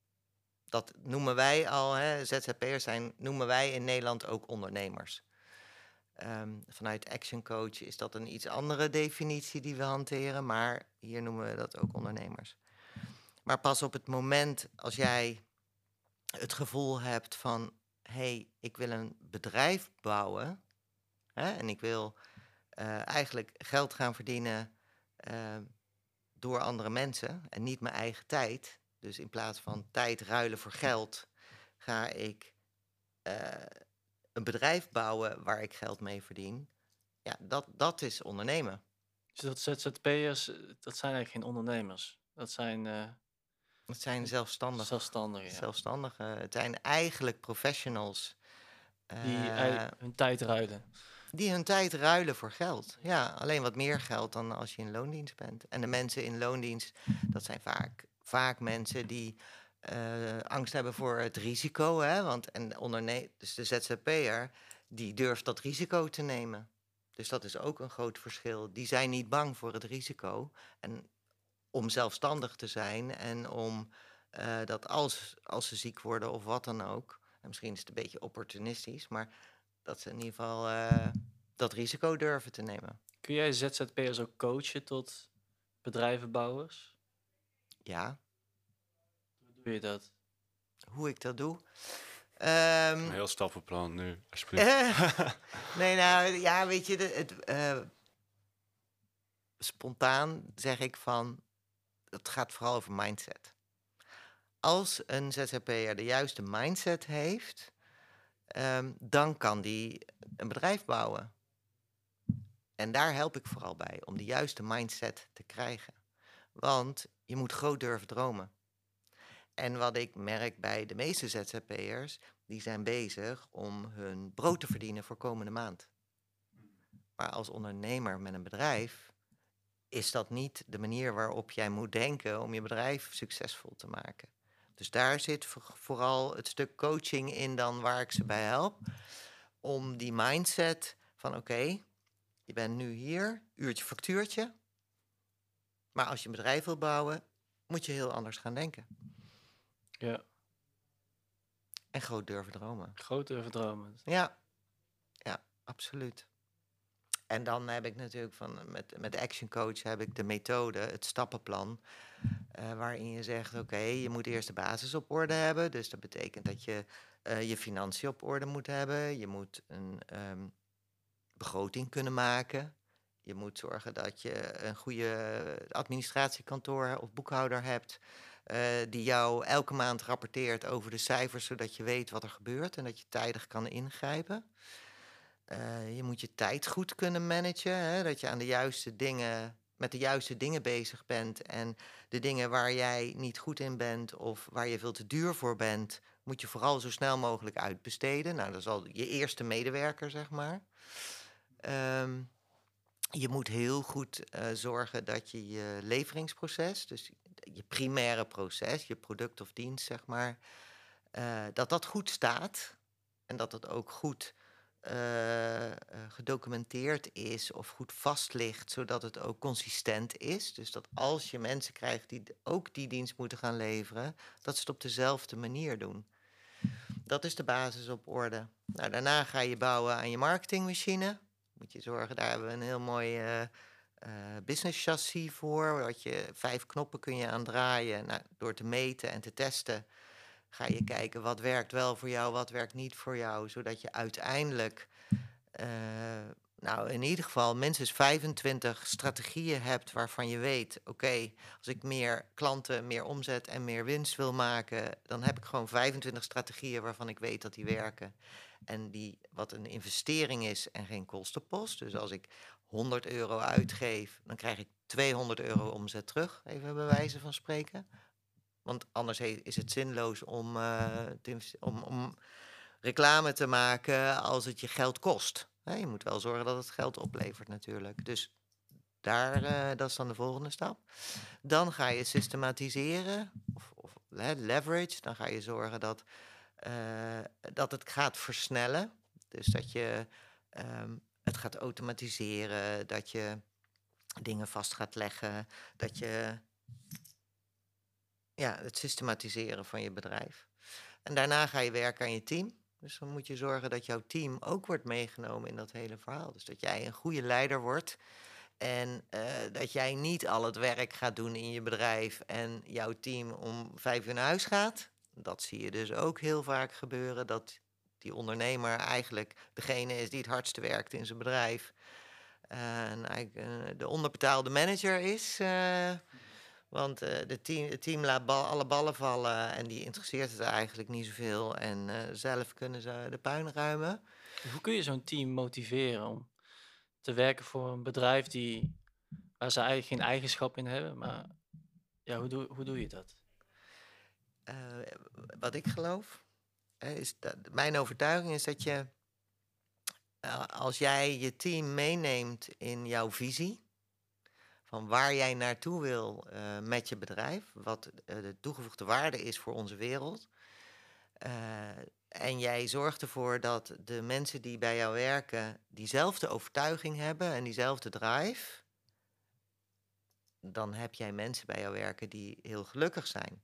Speaker 1: Dat noemen wij al, hè, ZZP'ers zijn, noemen wij in Nederland ook ondernemers. Ehm, vanuit Action Coach is dat een iets andere definitie die we hanteren, maar hier noemen we dat ook ondernemers. Maar pas op het moment als jij het gevoel hebt van, hé, hey, ik wil een bedrijf bouwen hè, en ik wil eh, eigenlijk geld gaan verdienen eh, door andere mensen en niet mijn eigen tijd. Dus in plaats van tijd ruilen voor geld, ga ik eh, een bedrijf bouwen waar ik geld mee verdien. Ja, dat, dat is ondernemen.
Speaker 4: Dus dat ZZP'ers, dat zijn eigenlijk geen ondernemers. Dat zijn eh
Speaker 1: Het zijn zelfstandigen.
Speaker 4: zelfstandigen. Ja.
Speaker 1: Zelfstandigen. Het zijn eigenlijk professionals.
Speaker 4: Die
Speaker 1: eh,
Speaker 4: hun tijd ruilen.
Speaker 1: Die hun tijd ruilen voor geld. Ja, alleen wat meer geld dan als je in loondienst bent. En de mensen in loondienst, dat zijn vaak, vaak mensen die eh, angst hebben voor het risico. Hè? Want en onderne dus de ZZP'er, die durft dat risico te nemen. Dus dat is ook een groot verschil. Die zijn niet bang voor het risico. En om zelfstandig te zijn en om eh, dat als, als ze ziek worden of wat dan ook. En misschien is het een beetje opportunistisch, maar dat ze in ieder geval eh, dat risico durven te nemen.
Speaker 4: Kun jij ZZP'ers ook coachen tot bedrijvenbouwers?
Speaker 1: Ja,
Speaker 4: Hoe doe je dat?
Speaker 1: hoe ik dat doe. Ehm,
Speaker 2: Een heel stappenplan nu, alsjeblieft.
Speaker 1: Nee, nou ja, weet je, het, eh, spontaan zeg ik van, het gaat vooral over mindset. Als een ZZP'er de juiste mindset heeft, ehm, dan kan die een bedrijf bouwen. En daar help ik vooral bij, om de juiste mindset te krijgen. Want je moet groot durven dromen. En wat ik merk bij de meeste ZZP'ers, die zijn bezig om hun brood te verdienen voor komende maand. Maar als ondernemer met een bedrijf is dat niet de manier waarop jij moet denken om je bedrijf succesvol te maken. Dus daar zit vo- vooral het stuk coaching in dan waar ik ze bij help. Om die mindset van oké, je bent nu hier, uurtje factuurtje. Maar als je een bedrijf wil bouwen, moet je heel anders gaan denken.
Speaker 4: Ja,
Speaker 1: En groot durven dromen.
Speaker 4: grote verdromen.
Speaker 1: Ja, ja, absoluut. En dan heb ik natuurlijk van met, met Action Coach heb ik de methode, het stappenplan, eh, waarin je zegt: oké, je moet eerst de basis op orde hebben. Dus dat betekent dat je eh, je financiën op orde moet hebben. Je moet een ehm, begroting kunnen maken. Je moet zorgen dat je een goede administratiekantoor of boekhouder hebt. eh, die jou elke maand rapporteert over de cijfers, zodat je weet wat er gebeurt en dat je tijdig kan ingrijpen. Eh, je moet je tijd goed kunnen managen, hè, dat je aan de juiste dingen, met de juiste dingen bezig bent. En de dingen waar jij niet goed in bent of waar je veel te duur voor bent, moet je vooral zo snel mogelijk uitbesteden. Nou, dat is al je eerste medewerker, zeg maar. Ehm, je moet heel goed eh, zorgen dat je je leveringsproces, dus je primaire proces, je product of dienst, zeg maar, eh, dat dat goed staat. En dat het ook goed eh, eh, gedocumenteerd is of goed vast ligt, zodat het ook consistent is. Dus dat als je mensen krijgt die ook die dienst moeten gaan leveren, dat ze het op dezelfde manier doen. Dat is de basis op orde. Nou, daarna ga je bouwen aan je marketingmachine. Moet je zorgen, daar hebben we een heel mooi eh, business chassis voor. Wat je, vijf knoppen kun je aan draaien. Nou, door te meten en te testen ga je kijken wat werkt wel voor jou, wat werkt niet voor jou. Zodat je uiteindelijk eh, nou, in ieder geval minstens 25 strategieën hebt waarvan je weet: oké, als ik meer klanten, meer omzet en meer winst wil maken, dan heb ik gewoon 25 strategieën waarvan ik weet dat die werken. En die wat een investering is en geen kostenpost. Dus als ik 100 euro uitgeef, dan krijg ik 200 euro omzet terug, even bij wijze van spreken. Want anders is het zinloos om, uh, om, om reclame te maken als het je geld kost. je moet wel zorgen dat het geld oplevert natuurlijk. Dus daar, uh, dat is dan de volgende stap. Dan ga je systematiseren of, of leverage. Dan ga je zorgen dat, uh, dat het gaat versnellen. Dus dat je um, het gaat automatiseren, dat je dingen vast gaat leggen, dat je ja, het systematiseren van je bedrijf. En daarna ga je werken aan je team. Dus dan moet je zorgen dat jouw team ook wordt meegenomen in dat hele verhaal. Dus dat jij een goede leider wordt. En uh, dat jij niet al het werk gaat doen in je bedrijf en jouw team om vijf uur naar huis gaat. Dat zie je dus ook heel vaak gebeuren. Dat die ondernemer eigenlijk degene is die het hardste werkt in zijn bedrijf. Uh, en eigenlijk uh, de onderbetaalde manager is. Want uh, de team, het team laat bal, alle ballen vallen en die interesseert het eigenlijk niet zoveel. En uh, zelf kunnen ze de puin ruimen.
Speaker 4: Hoe kun je zo'n team motiveren om te werken voor een bedrijf die, waar ze eigenlijk geen eigenschap in hebben? Maar ja, hoe, doe, hoe doe je dat?
Speaker 1: Uh, wat ik geloof, is dat, mijn overtuiging is dat je, als jij je team meeneemt in jouw visie van waar jij naartoe wil uh, met je bedrijf, wat uh, de toegevoegde waarde is voor onze wereld. Uh, en jij zorgt ervoor dat de mensen die bij jou werken diezelfde overtuiging hebben en diezelfde drive. Dan heb jij mensen bij jou werken die heel gelukkig zijn.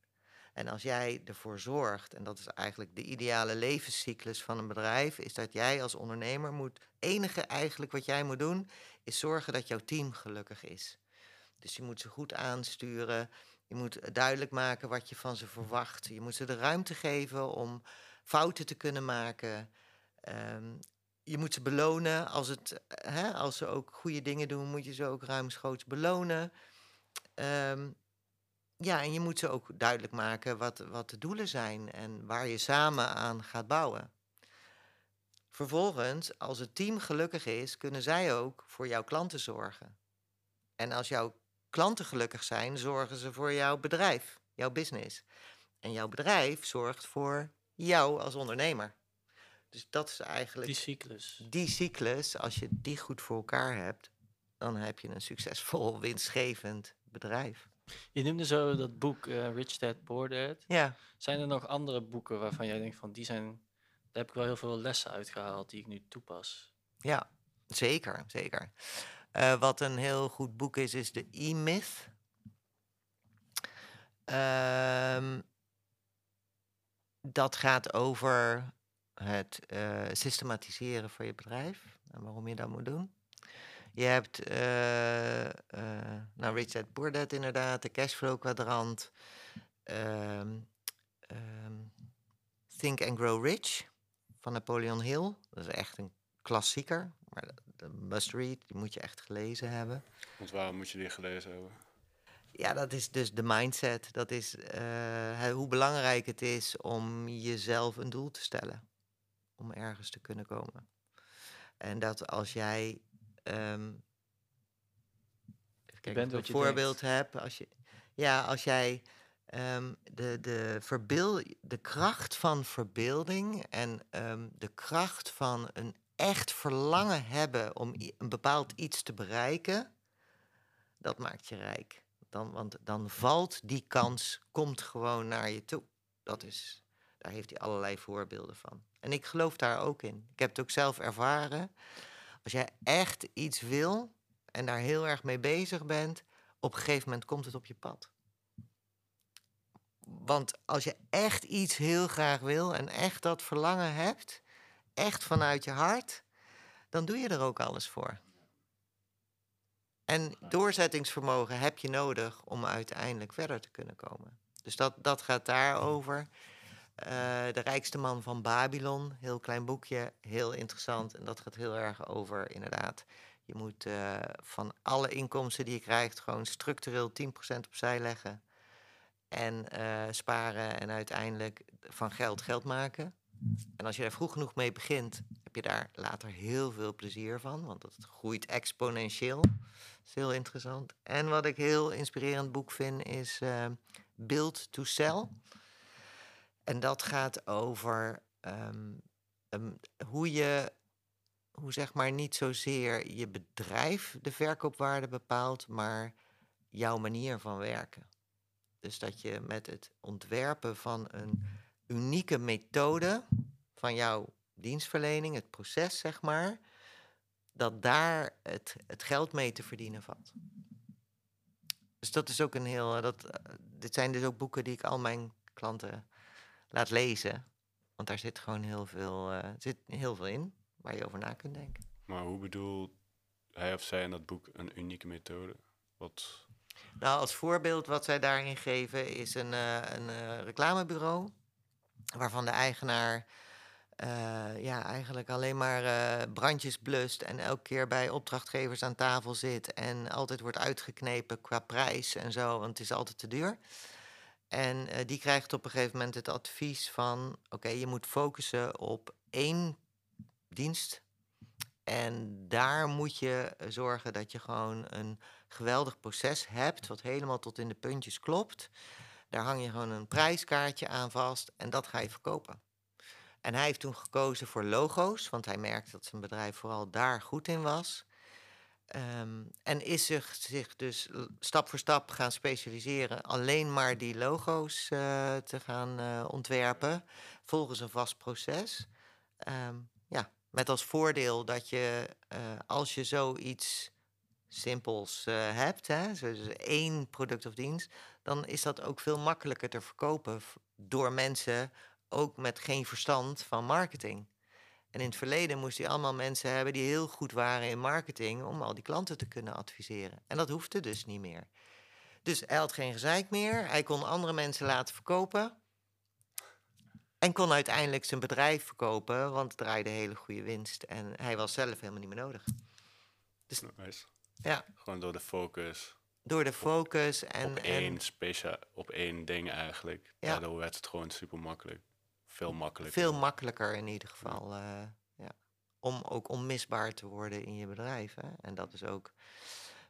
Speaker 1: En als jij ervoor zorgt, en dat is eigenlijk de ideale levenscyclus van een bedrijf, is dat jij als ondernemer moet, enige eigenlijk wat jij moet doen, is zorgen dat jouw team gelukkig is. Dus je moet ze goed aansturen. Je moet duidelijk maken wat je van ze verwacht. Je moet ze de ruimte geven om fouten te kunnen maken. Um, je moet ze belonen. Als, het, hè, als ze ook goede dingen doen, moet je ze ook ruimschoots belonen. Um, ja, en je moet ze ook duidelijk maken wat, wat de doelen zijn en waar je samen aan gaat bouwen. Vervolgens, als het team gelukkig is, kunnen zij ook voor jouw klanten zorgen. En als jouw klanten gelukkig zijn, zorgen ze voor jouw bedrijf, jouw business. En jouw bedrijf zorgt voor jou als ondernemer. Dus dat is eigenlijk.
Speaker 4: Die cyclus.
Speaker 1: Die cyclus, als je die goed voor elkaar hebt, dan heb je een succesvol, winstgevend bedrijf.
Speaker 4: Je noemde zo dat boek uh, Rich Dad Poor Dad.
Speaker 1: Ja.
Speaker 4: Zijn er nog andere boeken waarvan jij denkt van die zijn, daar heb ik wel heel veel lessen uitgehaald die ik nu toepas?
Speaker 1: Ja, zeker, zeker. Uh, wat een heel goed boek is, is de E-Myth. Um, dat gaat over het uh, systematiseren van je bedrijf en waarom je dat moet doen. Je hebt uh, nou, Rich Dad Poor Dad inderdaad, de cashflow kwadrant. Um, um, Think and Grow Rich van Napoleon Hill. Dat is echt een klassieker. Maar de must read, die moet je echt gelezen hebben.
Speaker 2: Want waarom moet je die gelezen hebben?
Speaker 1: Ja, dat is dus de mindset. Dat is uh, hoe belangrijk het is om jezelf een doel te stellen. Om ergens te kunnen komen. En dat als jij. Um, even kijken, een voorbeeld hebt. Als je, ja, als jij um, de, de, verbeel, de kracht van verbeelding en um, de kracht van een echt verlangen hebben om een bepaald iets te bereiken, dat maakt je rijk. Dan, want dan valt die kans, komt gewoon naar je toe. Dat is, daar heeft hij allerlei voorbeelden van. En ik geloof daar ook in. Ik heb het ook zelf ervaren. Als jij echt iets wil en daar heel erg mee bezig bent, op een gegeven moment komt het op je pad. Want als je echt iets heel graag wil en echt dat verlangen hebt, echt vanuit je hart, dan doe je er ook alles voor. En doorzettingsvermogen heb je nodig om uiteindelijk verder te kunnen komen. Dus dat, dat gaat daarover. eh, De Rijkste Man van Babylon. Heel klein boekje, heel interessant. En dat gaat heel erg over, inderdaad. Je moet eh, van alle inkomsten die je krijgt, gewoon structureel 10% opzij leggen. En eh, sparen en uiteindelijk van geld geld maken. En als je daar vroeg genoeg mee begint, heb je daar later heel veel plezier van. Want dat groeit exponentieel. Dat is heel interessant. En wat ik heel inspirerend boek vind, is eh, Build to Sell. En dat gaat over ehm, ehm, hoe je, hoe zeg maar niet zozeer je bedrijf de verkoopwaarde bepaalt, maar jouw manier van werken. Dus dat je met het ontwerpen van een unieke methode van jouw dienstverlening, het proces zeg maar, dat daar het, het geld mee te verdienen valt. Dus dat is ook een heel. eh, Dat, eh, dit zijn dus ook boeken die ik al mijn klanten laat lezen. Want daar zit gewoon heel veel, eh, zit heel veel in waar je over na kunt denken.
Speaker 2: Maar hoe bedoelt hij of zij in dat boek een unieke methode? Wat,
Speaker 1: Nou, als voorbeeld wat zij daarin geven is een, een reclamebureau. Waarvan de eigenaar eh, ja, eigenlijk alleen maar eh, brandjes blust. En elke keer bij opdrachtgevers aan tafel zit. En altijd wordt uitgeknepen qua prijs en zo. Want het is altijd te duur. En eh, die krijgt op een gegeven moment het advies van: oké, je moet focussen op één dienst. En daar moet je zorgen dat je gewoon een geweldig proces hebt, wat helemaal tot in de puntjes klopt. Daar hang je gewoon een prijskaartje aan vast en dat ga je verkopen. En hij heeft toen gekozen voor logo's, want hij merkte dat zijn bedrijf vooral daar goed in was. Ehm, en is zich, zich dus stap voor stap gaan specialiseren, alleen maar die logo's eh, te gaan eh, ontwerpen, volgens een vast proces. Ehm, ja, met als voordeel dat je, eh, als je zoiets simpels hebt, hè, zo- dus één product of dienst, dan is dat ook veel makkelijker te verkopen door mensen ook met geen verstand van marketing. En in het verleden moest hij allemaal mensen hebben die heel goed waren in marketing om al die klanten te kunnen adviseren. En dat hoefde dus niet meer. Dus hij had geen gezeik meer. Hij kon andere mensen laten verkopen. En kon uiteindelijk zijn bedrijf verkopen, want het draaide hele goede winst. En hij was zelf helemaal niet meer nodig.
Speaker 2: nice.
Speaker 1: Ja,
Speaker 2: Gewoon door de focus
Speaker 1: door de focus en,
Speaker 2: op
Speaker 1: en
Speaker 2: één specia op één ding eigenlijk.
Speaker 1: Ja.
Speaker 2: Daardoor werd het gewoon super makkelijk. Veel makkelijker.
Speaker 1: veel makkelijker in ieder geval. eh, ja. Om ook onmisbaar te worden in je bedrijf. Hè? En dat is ook,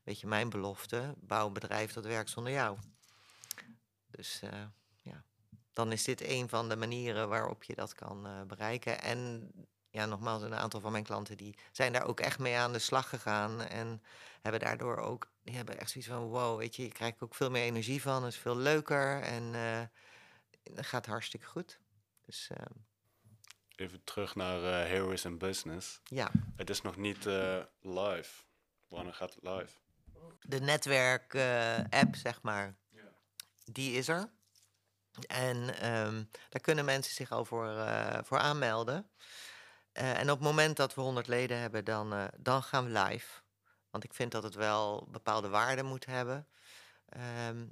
Speaker 1: weet je, mijn belofte. Bouw een bedrijf dat werkt zonder jou. Dus eh, ja, dan is dit een van de manieren waarop je dat kan eh, bereiken. En ja, nogmaals, een aantal van mijn klanten die zijn daar ook echt mee aan de slag gegaan. En hebben daardoor ook, die hebben echt zoiets van, wow, weet je, je krijgt ook veel meer energie van. Het is veel leuker en eh het gaat hartstikke goed. Dus eh,
Speaker 2: Even terug naar eh, Heroes in Business.
Speaker 1: ja,
Speaker 2: Het is nog niet eh, live. Wanneer gaat het live?
Speaker 1: de netwerk-app, zeg maar, die is er. En ehm, daar kunnen mensen zich al voor, voor aanmelden. Eh, en op het moment dat we 100 leden hebben, dan, eh, dan gaan we live. Want ik vind dat het wel bepaalde waarden moet hebben. Ehm,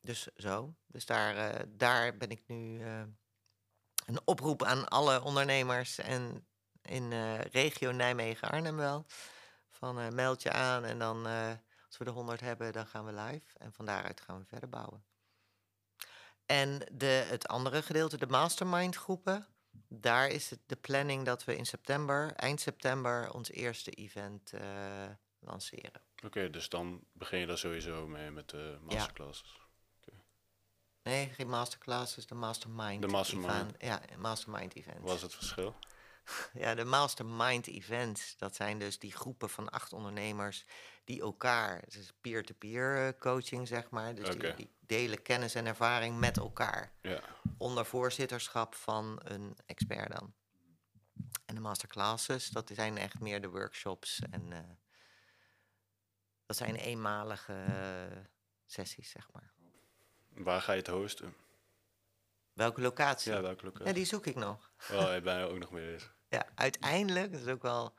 Speaker 1: dus zo. Dus daar, eh, daar ben ik nu een oproep aan alle ondernemers en in regio Nijmegen-Arnhem wel. Van meld je aan en dan als we de 100 hebben, dan gaan we live. En van daaruit gaan we verder bouwen. En de, het andere gedeelte, de mastermind groepen. Daar is het de planning dat we in september, eind september, ons eerste event eh, lanceren.
Speaker 2: Oké, dus dan begin je daar sowieso mee met de masterclasses.
Speaker 1: Nee, geen masterclasses, de mastermind.
Speaker 2: De mastermind.
Speaker 1: Event. Ja, mastermind events.
Speaker 2: Wat is het verschil?
Speaker 1: Ja, de mastermind events, dat zijn dus die groepen van acht ondernemers die elkaar, het is peer-to-peer eh, coaching zeg maar, dus die,
Speaker 2: Oké.
Speaker 1: die delen kennis en ervaring met elkaar
Speaker 2: Ja,
Speaker 1: onder voorzitterschap van een expert dan. En de masterclasses, dat zijn echt meer de workshops en eh, dat zijn eenmalige eh, sessies zeg maar.
Speaker 2: waar ga je het hosten?
Speaker 1: Welke locatie?
Speaker 2: Ja, welke
Speaker 1: Ja,
Speaker 2: locatie?
Speaker 1: die zoek ik nog.
Speaker 2: Oh, ik ben er ook nog mee bezig.
Speaker 1: Ja, uiteindelijk, dat is ook wel.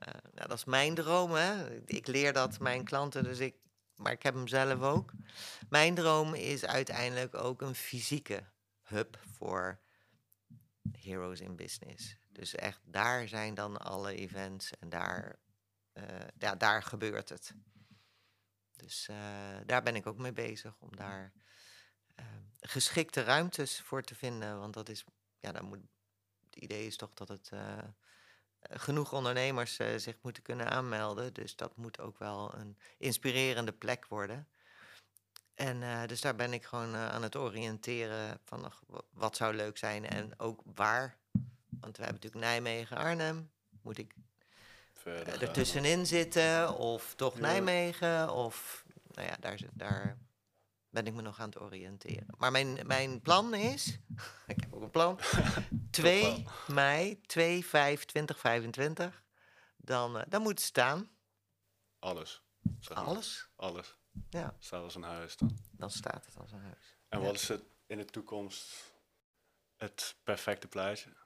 Speaker 1: Eh, nou, dat is mijn droom, hè. Ik leer dat mijn klanten, dus ik. Maar ik heb hem zelf ook. Mijn droom is uiteindelijk ook een fysieke hub voor Heroes in Business. Dus echt, daar zijn dan alle events en daar, eh, ja, daar gebeurt het. Dus eh, daar ben ik ook mee bezig om daar geschikte ruimtes voor te vinden. Want dat is, ja, dan moet, het idee is toch dat het genoeg ondernemers eh, zich moeten kunnen aanmelden. Dus dat moet ook wel een inspirerende plek worden. En eh, dus daar ben ik gewoon eh, aan het oriënteren van wat zou leuk zijn en ook waar. Want we hebben natuurlijk Nijmegen, Arnhem. Moet ik
Speaker 2: gaan.
Speaker 1: ertussenin zitten of toch
Speaker 2: Ja.
Speaker 1: Nijmegen? Of nou ja, daar, zit- daar ben ik me nog aan het oriënteren. Maar mijn, mijn plan is, ik heb ook een plan, 2 mei, 2, 5, 2025. Dan, eh, dan moet het staan.
Speaker 2: Alles. zeg maar.
Speaker 1: Alles.
Speaker 2: Alles.
Speaker 1: Ja,
Speaker 2: Staat als een huis dan.
Speaker 1: dan staat het als een huis.
Speaker 2: En
Speaker 1: Ja.
Speaker 2: wat is het in de toekomst het perfecte plaatje?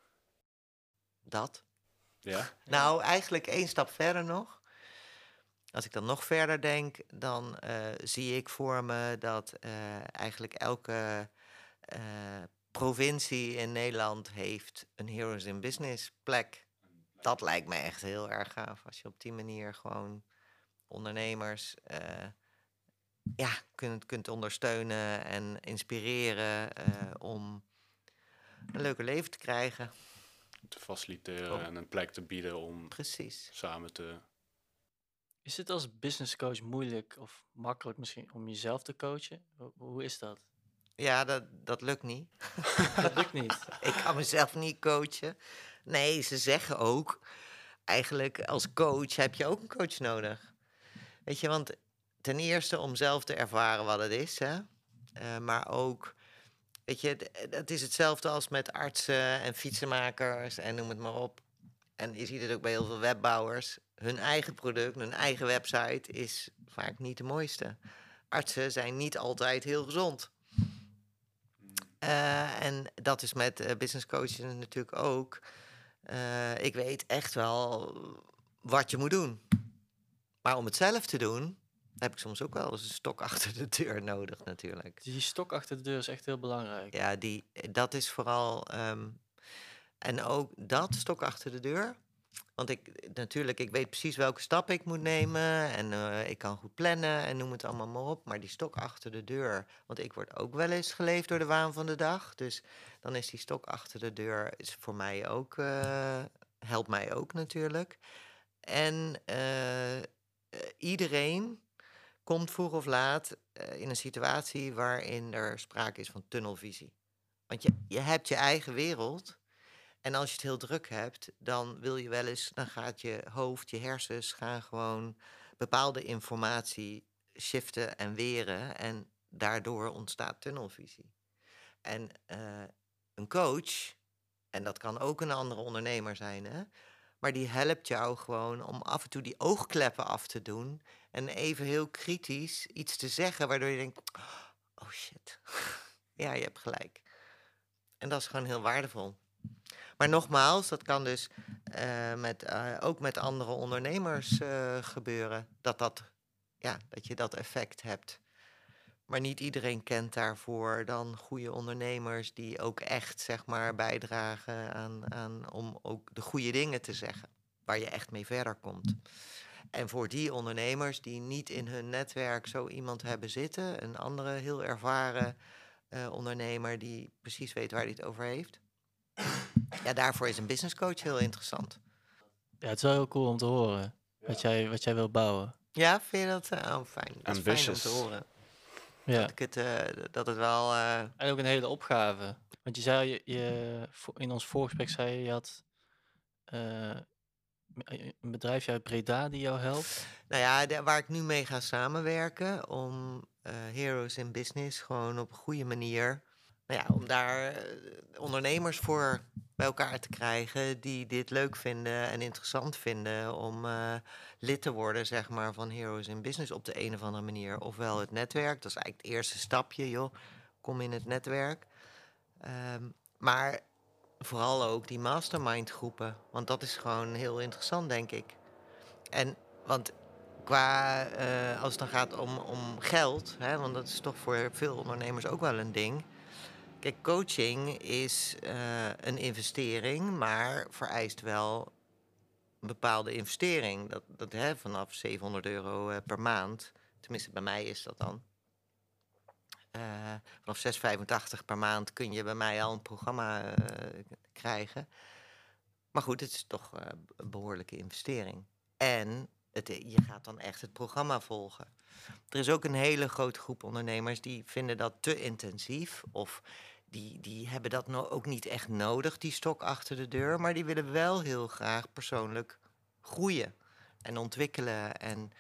Speaker 1: Dat.
Speaker 2: Ja?
Speaker 1: Nou, eigenlijk één stap verder nog. Als ik dan nog verder denk, dan eh, zie ik voor me dat eh, eigenlijk elke eh, provincie in Nederland heeft een Heroes in Business plek. Dat lijkt me echt heel erg gaaf. Als je op die manier gewoon ondernemers ja, kunt, kunt ondersteunen en inspireren om een leuker leven te krijgen.
Speaker 2: Te faciliteren
Speaker 1: Oh.
Speaker 2: en een plek te bieden om
Speaker 1: Precies.
Speaker 2: samen te...
Speaker 4: Is het als business coach moeilijk of makkelijk misschien om jezelf te coachen? Hoe, is dat?
Speaker 1: Ja, dat, dat lukt niet.
Speaker 4: Dat lukt niet.
Speaker 1: Ik kan mezelf niet coachen. Nee, ze zeggen ook, eigenlijk als coach heb je ook een coach nodig. Weet je, want ten eerste om zelf te ervaren wat het is, hè. Eh, maar ook, weet je, d- het is hetzelfde als met artsen en fietsenmakers en noem het maar op. En je ziet het ook bij heel veel webbouwers. Hun eigen product, hun eigen website is vaak niet de mooiste. Artsen zijn niet altijd heel gezond. Eh, en dat is met eh, business coaching natuurlijk ook. Eh, ik weet echt wel wat je moet doen. Maar om het zelf te doen, heb ik soms ook wel eens een stok achter de deur nodig natuurlijk.
Speaker 4: Die stok achter de deur is echt heel belangrijk.
Speaker 1: Ja, die, dat is vooral. ehm, en ook dat stok achter de deur. Want ik natuurlijk, ik weet precies welke stappen ik moet nemen. En eh, ik kan goed plannen en noem het allemaal maar op. Maar die stok achter de deur. Want ik word ook wel eens geleefd door de waan van de dag. Dus dan is die stok achter de deur is voor mij ook. eh, helpt mij ook natuurlijk. En eh, iedereen komt vroeg of laat in een situatie waarin er sprake is van tunnelvisie. Want je, je hebt je eigen wereld. En als je het heel druk hebt, dan wil je wel eens, dan gaat je hoofd, je hersens gaan gewoon bepaalde informatie shiften en weren. En daardoor ontstaat tunnelvisie. En eh, een coach, en dat kan ook een andere ondernemer zijn, hè, maar die helpt jou gewoon om af en toe die oogkleppen af te doen. En even heel kritisch iets te zeggen, waardoor je denkt: oh shit, ja, je hebt gelijk. En dat is gewoon heel waardevol. Maar nogmaals, dat kan dus eh, met, eh, ook met andere ondernemers eh, gebeuren. Dat, dat, ja, dat je dat effect hebt. Maar niet iedereen kent daarvoor dan goede ondernemers die ook echt zeg maar, bijdragen aan, aan om ook de goede dingen te zeggen. Waar je echt mee verder komt. En voor die ondernemers die niet in hun netwerk zo iemand hebben zitten, een andere heel ervaren ondernemer die precies weet waar hij het over heeft. Ja, daarvoor is een business coach heel interessant.
Speaker 4: Ja, het is wel heel cool om te horen wat, jij, wat jij wil bouwen.
Speaker 1: Ja, vind je dat eh, oh, fijn? Dat is fijn om
Speaker 2: Ambitious.
Speaker 1: te horen.
Speaker 4: Ja.
Speaker 1: Dat, ik het, eh, dat het wel... eh,
Speaker 4: En ook een hele opgave. Want je zei, je, je, in ons voorgesprek zei je, je had eh, een bedrijfje uit Breda die jou helpt.
Speaker 1: Nou ja, de- waar ik nu mee ga samenwerken om eh, Heroes in Business gewoon op een goede manier, nou ja, om daar eh, ondernemers voor bij elkaar te krijgen die dit leuk vinden en interessant vinden om eh, lid te worden, zeg maar, van Heroes in Business op de een of andere manier. Ofwel het netwerk, dat is eigenlijk het eerste stapje, joh, kom in het netwerk. Ehm, maar vooral ook die mastermind groepen, want dat is gewoon heel interessant, denk ik. En want qua, eh, als het dan gaat om, om geld, hè, want dat is toch voor veel ondernemers ook wel een ding. Kijk, coaching is eh, een investering, maar vereist wel een bepaalde investering. Dat, dat hè, vanaf 700 euro eh, per maand, tenminste bij mij is dat dan. Eh, vanaf 6,85 per maand kun je bij mij al een programma krijgen. Maar goed, het is toch een behoorlijke investering. En het, je gaat dan echt het programma volgen. Er is ook een hele grote groep ondernemers die vinden dat te intensief. Of die, die hebben dat ook niet echt nodig, die stok achter de deur. Maar die willen wel heel graag persoonlijk groeien en ontwikkelen. En,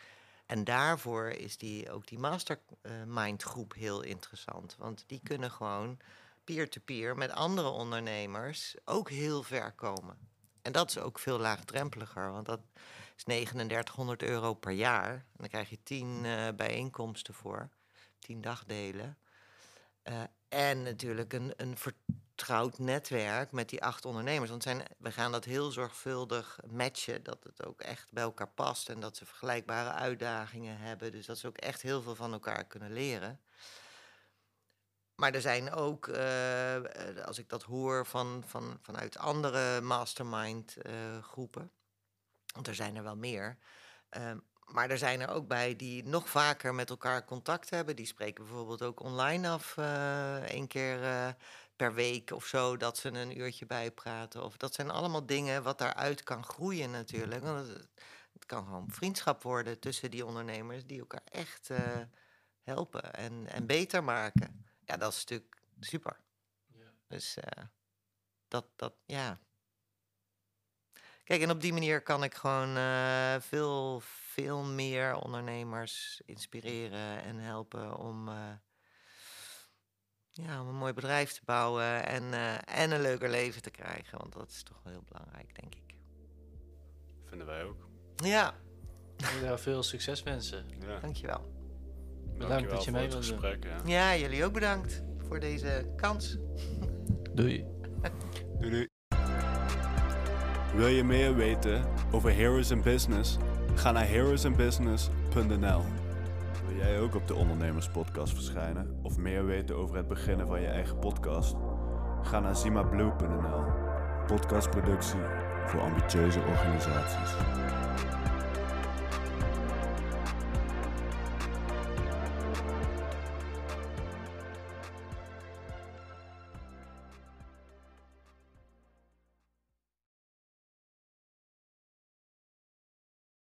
Speaker 1: en daarvoor is die, ook die mastermind groep heel interessant. Want die kunnen gewoon peer-to-peer met andere ondernemers ook heel ver komen. En dat is ook veel laagdrempeliger, want dat is 3900 euro per jaar. En dan krijg je 10 eh, bijeenkomsten voor, 10 dagdelen. Eh, en natuurlijk een, een vertrouwd netwerk met die acht ondernemers. Want zijn, we gaan dat heel zorgvuldig matchen, dat het ook echt bij elkaar past en dat ze vergelijkbare uitdagingen hebben. Dus dat ze ook echt heel veel van elkaar kunnen leren. Maar er zijn ook, eh, als ik dat hoor van, van, vanuit andere mastermind eh, groepen, want er zijn er wel meer. ehm, maar er zijn er ook bij die nog vaker met elkaar contact hebben. Die spreken bijvoorbeeld ook online af, eh één keer eh, per week of zo, dat ze een uurtje bijpraten. Of dat zijn allemaal dingen wat daaruit kan groeien natuurlijk. Want het, het kan gewoon vriendschap worden tussen die ondernemers die elkaar echt eh, helpen en, en beter maken. Ja, dat is natuurlijk super. Dus eh, dat, dat, ja. Kijk, en op die manier kan ik gewoon eh, veel, veel meer ondernemers inspireren en helpen om, eh, ja, om een mooi bedrijf te bouwen en, eh, en een leuker leven te krijgen. Want dat is toch wel heel belangrijk, denk ik.
Speaker 2: Vinden wij ook.
Speaker 1: Ja,
Speaker 4: veel succes wensen.
Speaker 2: Ja.
Speaker 1: dankjewel.
Speaker 4: Bedankt dat je mee wilde
Speaker 2: gesprek. Ja.
Speaker 1: Ja, jullie ook bedankt voor deze kans.
Speaker 4: Doei.
Speaker 3: Doei doei. Wil je meer weten over Heroes in Business? Ga naar heroesinbusiness.nl. Wil jij ook op de Ondernemers Podcast verschijnen? Of meer weten over het beginnen van je eigen podcast? Ga naar zimablue.nl. Podcastproductie voor ambitieuze organisaties.